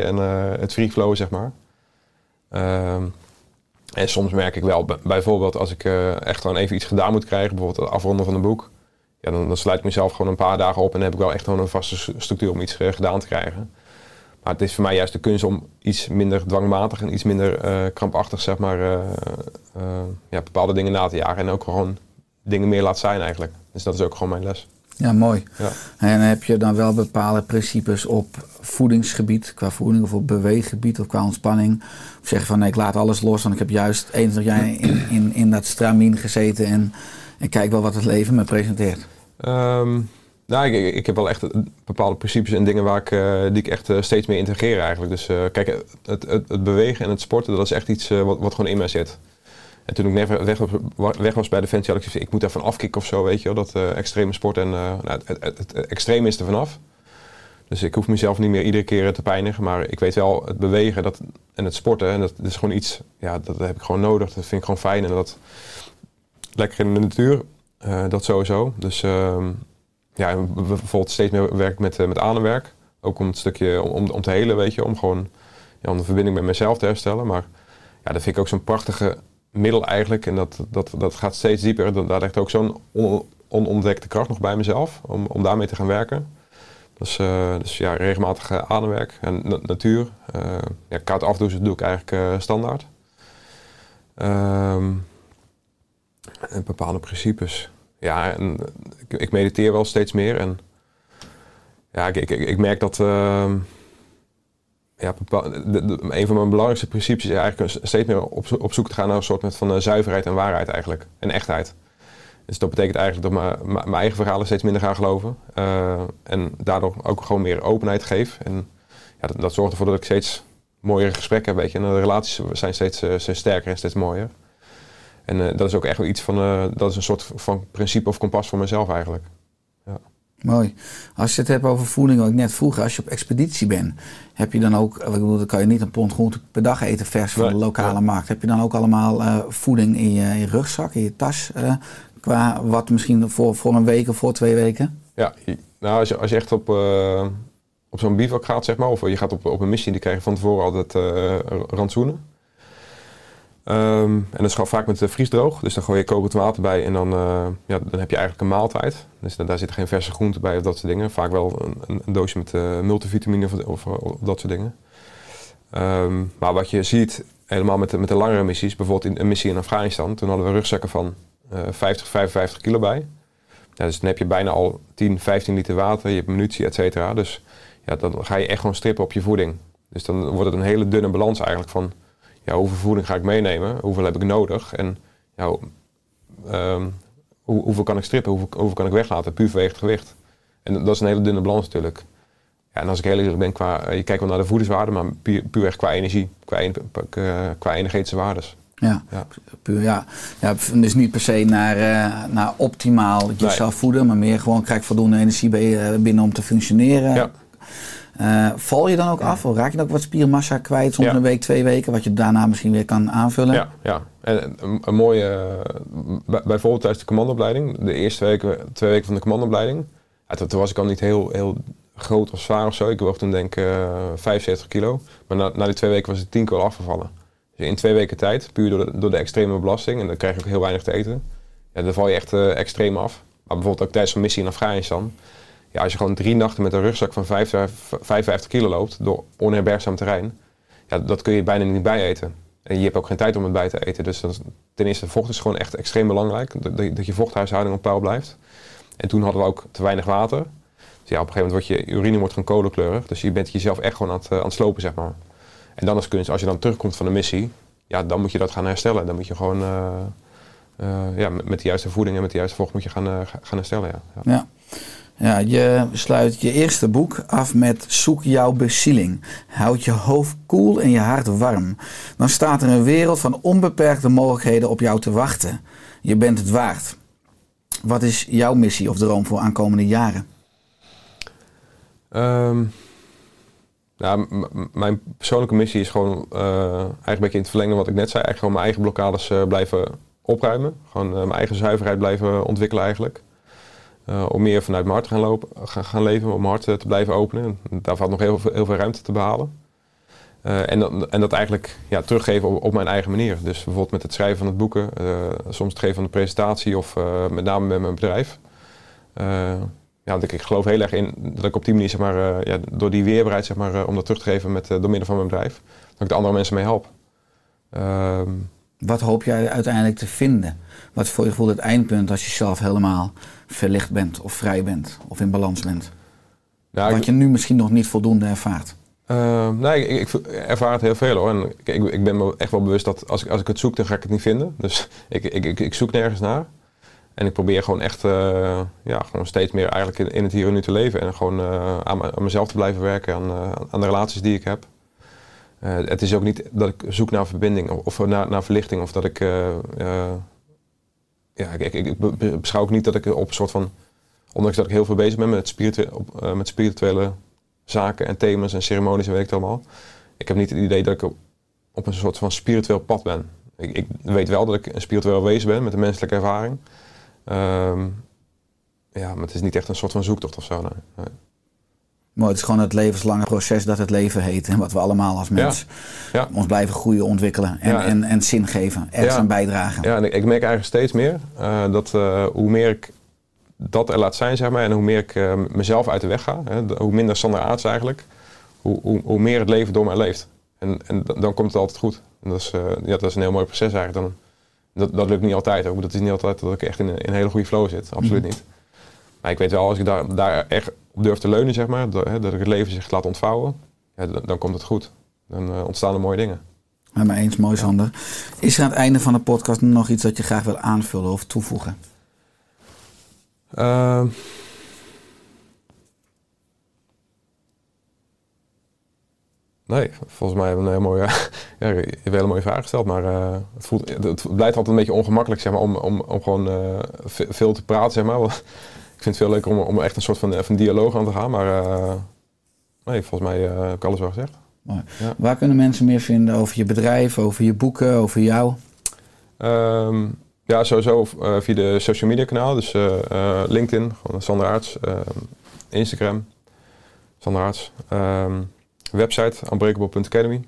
en eh, het free flow, zeg maar. Ehm, en soms merk ik wel, bijvoorbeeld als ik eh, echt gewoon even iets gedaan moet krijgen, bijvoorbeeld het afronden van een boek. Ja, dan, dan sluit ik mezelf gewoon een paar dagen op en dan heb ik wel echt gewoon een vaste structuur om iets eh, gedaan te krijgen. Maar het is voor mij juist de kunst om iets minder dwangmatig en iets minder krampachtig, zeg maar, ja, bepaalde dingen na te jagen. En ook gewoon dingen meer laten zijn eigenlijk. Dus dat is ook gewoon mijn les. Ja, mooi. Ja. En heb je dan wel bepaalde principes op voedingsgebied, qua voeding of op beweeggebied of qua ontspanning? Of zeg je van nee, ik laat alles los, want ik heb juist 21 jaar in, in, in dat stramien gezeten en, en kijk wel wat het leven me presenteert. Ehm, nou, ik, ik, heb wel echt bepaalde principes en dingen waar ik, eh, die ik echt eh, steeds meer integreer eigenlijk. Dus eh, kijk, het, het, het bewegen en het sporten, dat is echt iets wat, wat gewoon in mij zit. En toen ik net weg, weg was bij Defensie, had ik gezegd, ik moet daarvan afkicken of zo, weet je wel. Dat eh, extreme sport en eh, nou, het, het, het, extreme is er vanaf. Dus ik hoef mezelf niet meer iedere keer te pijnigen, maar ik weet wel, het bewegen dat, en het sporten, en dat, is gewoon iets, ja, dat heb ik gewoon nodig. Dat vind ik gewoon fijn en dat lekker in de natuur, eh, dat sowieso. Dus ehm, ja, bijvoorbeeld steeds meer werk met, met ademwerk. Ook om het stukje om, om, om te helen, weet je, om gewoon ja, om de verbinding met mezelf te herstellen. Maar ja, dat vind ik ook zo'n prachtige middel eigenlijk. En dat, dat, dat gaat steeds dieper. Daar ligt ook zo'n on- onontdekte kracht nog bij mezelf om, om daarmee te gaan werken. Dus, eh, dus ja, regelmatig eh, ademwerk en na- natuur. Eh, ja, koud afdouchen doe ik eigenlijk standaard. Ehm, en bepaalde principes. Ja, en ik, ik mediteer wel steeds meer. En ja, ik, ik, ik merk dat. ehm, ja, een van mijn belangrijkste principes is eigenlijk steeds meer op, zo- op zoek te gaan naar een soort van eh, zuiverheid en waarheid eigenlijk. En echtheid. Dus dat betekent eigenlijk dat ik mijn- eigen verhalen steeds minder ga geloven. eh, en daardoor ook gewoon meer openheid geef. En ja, dat, zorgt ervoor dat ik steeds mooiere gesprekken heb. Weet je. En de relaties zijn steeds, eh, steeds sterker en steeds mooier. En dat is ook echt wel iets van, dat is een soort van principe of kompas voor mezelf eigenlijk. Mooi. Als je het hebt over voeding, wat ik net vroeg, als je op expeditie bent, heb je dan ook, ik bedoel, dan kan je niet een pond groente per dag eten vers van Nee, de lokale ja. markt. Heb je dan ook allemaal eh, voeding in je, in je rugzak, in je tas, eh, qua wat misschien voor, voor een week of voor twee weken? Ja, nou, als je, als je echt op, eh, op zo'n bivak gaat, zeg maar, of je gaat op, op een missie, die krijg je van tevoren altijd rantsoenen. Ehm, en dat is vaak met vriesdroog. Dus dan gooi je kokend water bij en dan, eh, ja, dan heb je eigenlijk een maaltijd. Dus dan, daar zitten geen verse groenten bij of dat soort dingen. Vaak wel een, een, doosje met eh, multivitamine of, of, dat soort dingen. Ehm, maar wat je ziet, helemaal met de, met de langere missies, bijvoorbeeld in een missie in Afghanistan, toen hadden we rugzakken van eh 50, 55 kilo bij. Dus dan heb je bijna al 10, 15 liter water, je hebt munitie, et cetera. Dus ja, dan ga je echt gewoon strippen op je voeding. Dus dan wordt het een hele dunne balans eigenlijk van ja, hoeveel voeding ga ik meenemen, hoeveel heb ik nodig en ja, hoe- ehm, hoe, hoeveel kan ik strippen, hoeveel, hoeveel kan ik weglaten, puur vanwege het gewicht. En dat is een hele dunne balans natuurlijk. Ja, en als ik heel eerlijk ben, qua, eh, je kijkt wel naar de voedingswaarde, maar puur, puur echt qua energie, qua, eh, qua energetische waardes. Ja, Ja. puur ja. ja. Dus niet per se naar, eh, naar optimaal jezelf voeden, maar meer gewoon krijg ik voldoende energie binnen om te functioneren. Ja. Eh, val je dan ook af? Of raak je dan ook wat spiermassa kwijt, soms Ja. een week, twee weken, wat je daarna misschien weer kan aanvullen? Ja, ja. En een, een mooie, eh, bij- bijvoorbeeld tijdens de commandoopleiding, de eerste weken, twee weken van de commandoopleiding, ja, toen, toen was ik al niet heel, heel groot of zwaar of zo. Ik woog toen denk ik eh 75 kilo. Maar na, na die twee weken was ik 10 kilo afgevallen. Dus in twee weken tijd, puur door de, door de extreme belasting, en dan krijg je ook heel weinig te eten, ja, dan val je echt eh, extreem af. Maar bijvoorbeeld ook tijdens een missie in Afghanistan, ja, als je gewoon drie nachten met een rugzak van 55 55 kilo loopt door onherbergzaam terrein, ja, dat kun je bijna niet bijeten. En je hebt ook geen tijd om het bij te eten. Dus is- ten eerste, vocht is gewoon echt extreem belangrijk. Dat, dat- je vochthuishouding op peil blijft. En toen hadden we ook te weinig water. Dus ja, op een gegeven moment wordt je urine wordt gewoon kolenkleurig. Dus je bent jezelf echt gewoon aan het, eh, slopen, zeg maar. En dan is kunst, als je dan terugkomt van de missie, ja, dan moet je dat gaan herstellen. Dan moet je gewoon eh, eh, ja, met, de juiste voeding en met de juiste vocht moet je gaan, ga- gaan herstellen. Ja. Ja. Ja, je sluit je eerste boek af met Zoek jouw bezieling. Houd je hoofd koel en je hart warm. Dan staat er een wereld van onbeperkte mogelijkheden op jou te wachten. Je bent het waard. Wat is jouw missie of droom voor aankomende jaren? Ehm, mijn persoonlijke missie is gewoon eh, eigenlijk een in het verlengen wat ik net zei. Eigenlijk gewoon mijn eigen blokkades eh, blijven opruimen. Gewoon eh, mijn eigen zuiverheid blijven ontwikkelen eigenlijk. Eh, om meer vanuit mijn hart te gaan, lopen, gaan, leven, om mijn hart eh, te blijven openen. En daar valt nog heel, veel- heel veel ruimte te behalen. Eh, en, dat, en dat eigenlijk ja, teruggeven op, mijn eigen manier. Dus bijvoorbeeld met het schrijven van het boeken, soms het geven van de presentatie of met name met mijn bedrijf. Ja, ik, ik geloof heel erg in dat ik op die manier, zeg maar, ja, door die weerbaarheid, zeg maar, om dat terug te geven met, door middel van mijn bedrijf, dat ik de andere mensen mee help. Ehm, Wat hoop jij uiteindelijk te vinden? Wat is voor je gevoel het eindpunt als je zelf helemaal verlicht bent of vrij bent of in balans bent? nou, ik- Wat je nu misschien nog niet voldoende ervaart. Uh, nee, ik, ik ervaar het heel veel hoor. En ik, ik, ben me echt wel bewust dat als ik, als ik het zoek, dan ga ik het niet vinden. Dus ik, ik, ik, ik zoek nergens naar. En ik probeer gewoon echt eh, ja, gewoon steeds meer eigenlijk in, in het hier en nu te leven. En gewoon eh, aan, me- aan mezelf te blijven werken, aan, eh, aan de relaties die ik heb. Het is ook niet dat ik zoek naar verbinding of, of naar, naar verlichting. Of dat ik... ja, ik, ik, ik be- beschouw niet dat ik op een soort van... Ondanks dat ik heel veel bezig ben met, spiritu op, eh, met spirituele zaken en thema's en ceremonies en weet ik het allemaal. Ik heb niet het idee dat ik op, op een soort van spiritueel pad ben. Ik, ik weet wel dat ik een spiritueel wezen ben met een menselijke ervaring. Ehm, ja, maar het is niet echt een soort van zoektocht of zo. Nee. Maar het is gewoon het levenslange proces dat het leven heet. En wat we allemaal als mens Ja. ons blijven groeien, ontwikkelen. En, Ja. en, en zin geven. Ergens Ja. aan bijdragen. Ja, en ik, ik merk eigenlijk steeds meer eh, dat eh, hoe meer ik dat er laat zijn, zeg maar, en hoe meer ik eh, mezelf uit de weg ga, hè, hoe minder Sander Aarts eigenlijk, hoe, hoe, hoe meer het leven door mij leeft. En, en dan komt het altijd goed. En dat, is, ja, dat is een heel mooi proces eigenlijk. Dan, dat, dat lukt niet altijd ook. Dat is niet altijd dat ik echt in een, in een hele goede flow zit. Absoluut Mhm. niet. Maar ik weet wel, als ik daar, daar echt op durf te leunen, zeg maar, dat, hè, dat ik het leven zich laat ontvouwen, ja, dan, dan komt het goed. Dan eh, ontstaan er mooie dingen. Mij eens, mooi Sander. Is er aan het einde van de podcast nog iets dat je graag wil aanvullen of toevoegen? Ehm. nee, volgens mij hebben we een hele mooie, ja, je hebt een hele mooie vraag gesteld, maar eh, het, voelt, het, blijft altijd een beetje ongemakkelijk zeg maar, om, om, om gewoon eh, ve- veel te praten. Zeg maar. Vind het veel leuker om, om echt een soort van, eh, van dialoog aan te gaan, maar eh, nee, volgens mij eh, heb ik alles wel gezegd. Ja. Waar kunnen mensen meer vinden over je bedrijf, over je boeken, over jou? Ehm, ja, sowieso via de social media kanaal. Dus LinkedIn, gewoon Sander Aarts. ehm, Instagram, Sander Aarts. Ehm, website, unbreakable.academy.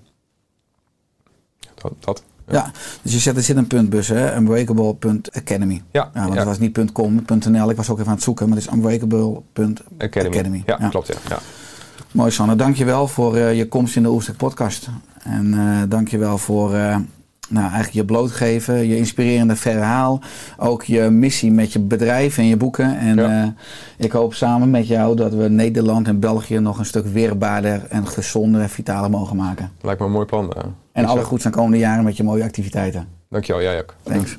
Dat. dat. Ja. dus je zet, er zit een puntbus, hè? Unbreakable.academy. Ja, Ja, want het was niet .com, .nl. Ik was ook even aan het zoeken, maar het is unbreakable.academy. Academy. Ja, klopt. Ja. Ja. Mooi, Sanne. Dankjewel voor eh, je komst in de Oerstek podcast. En eh dankjewel voor eh, nou, eigenlijk je blootgeven, je inspirerende verhaal. Ook je missie met je bedrijf en je boeken. En Ja. eh, ik hoop samen met jou dat we Nederland en België nog een stuk weerbaarder en gezonder en vitaler mogen maken. Lijkt me een mooi plan. eh. En alle goeds aan komende jaren met je mooie activiteiten. Dankjewel, jij ook. Thanks.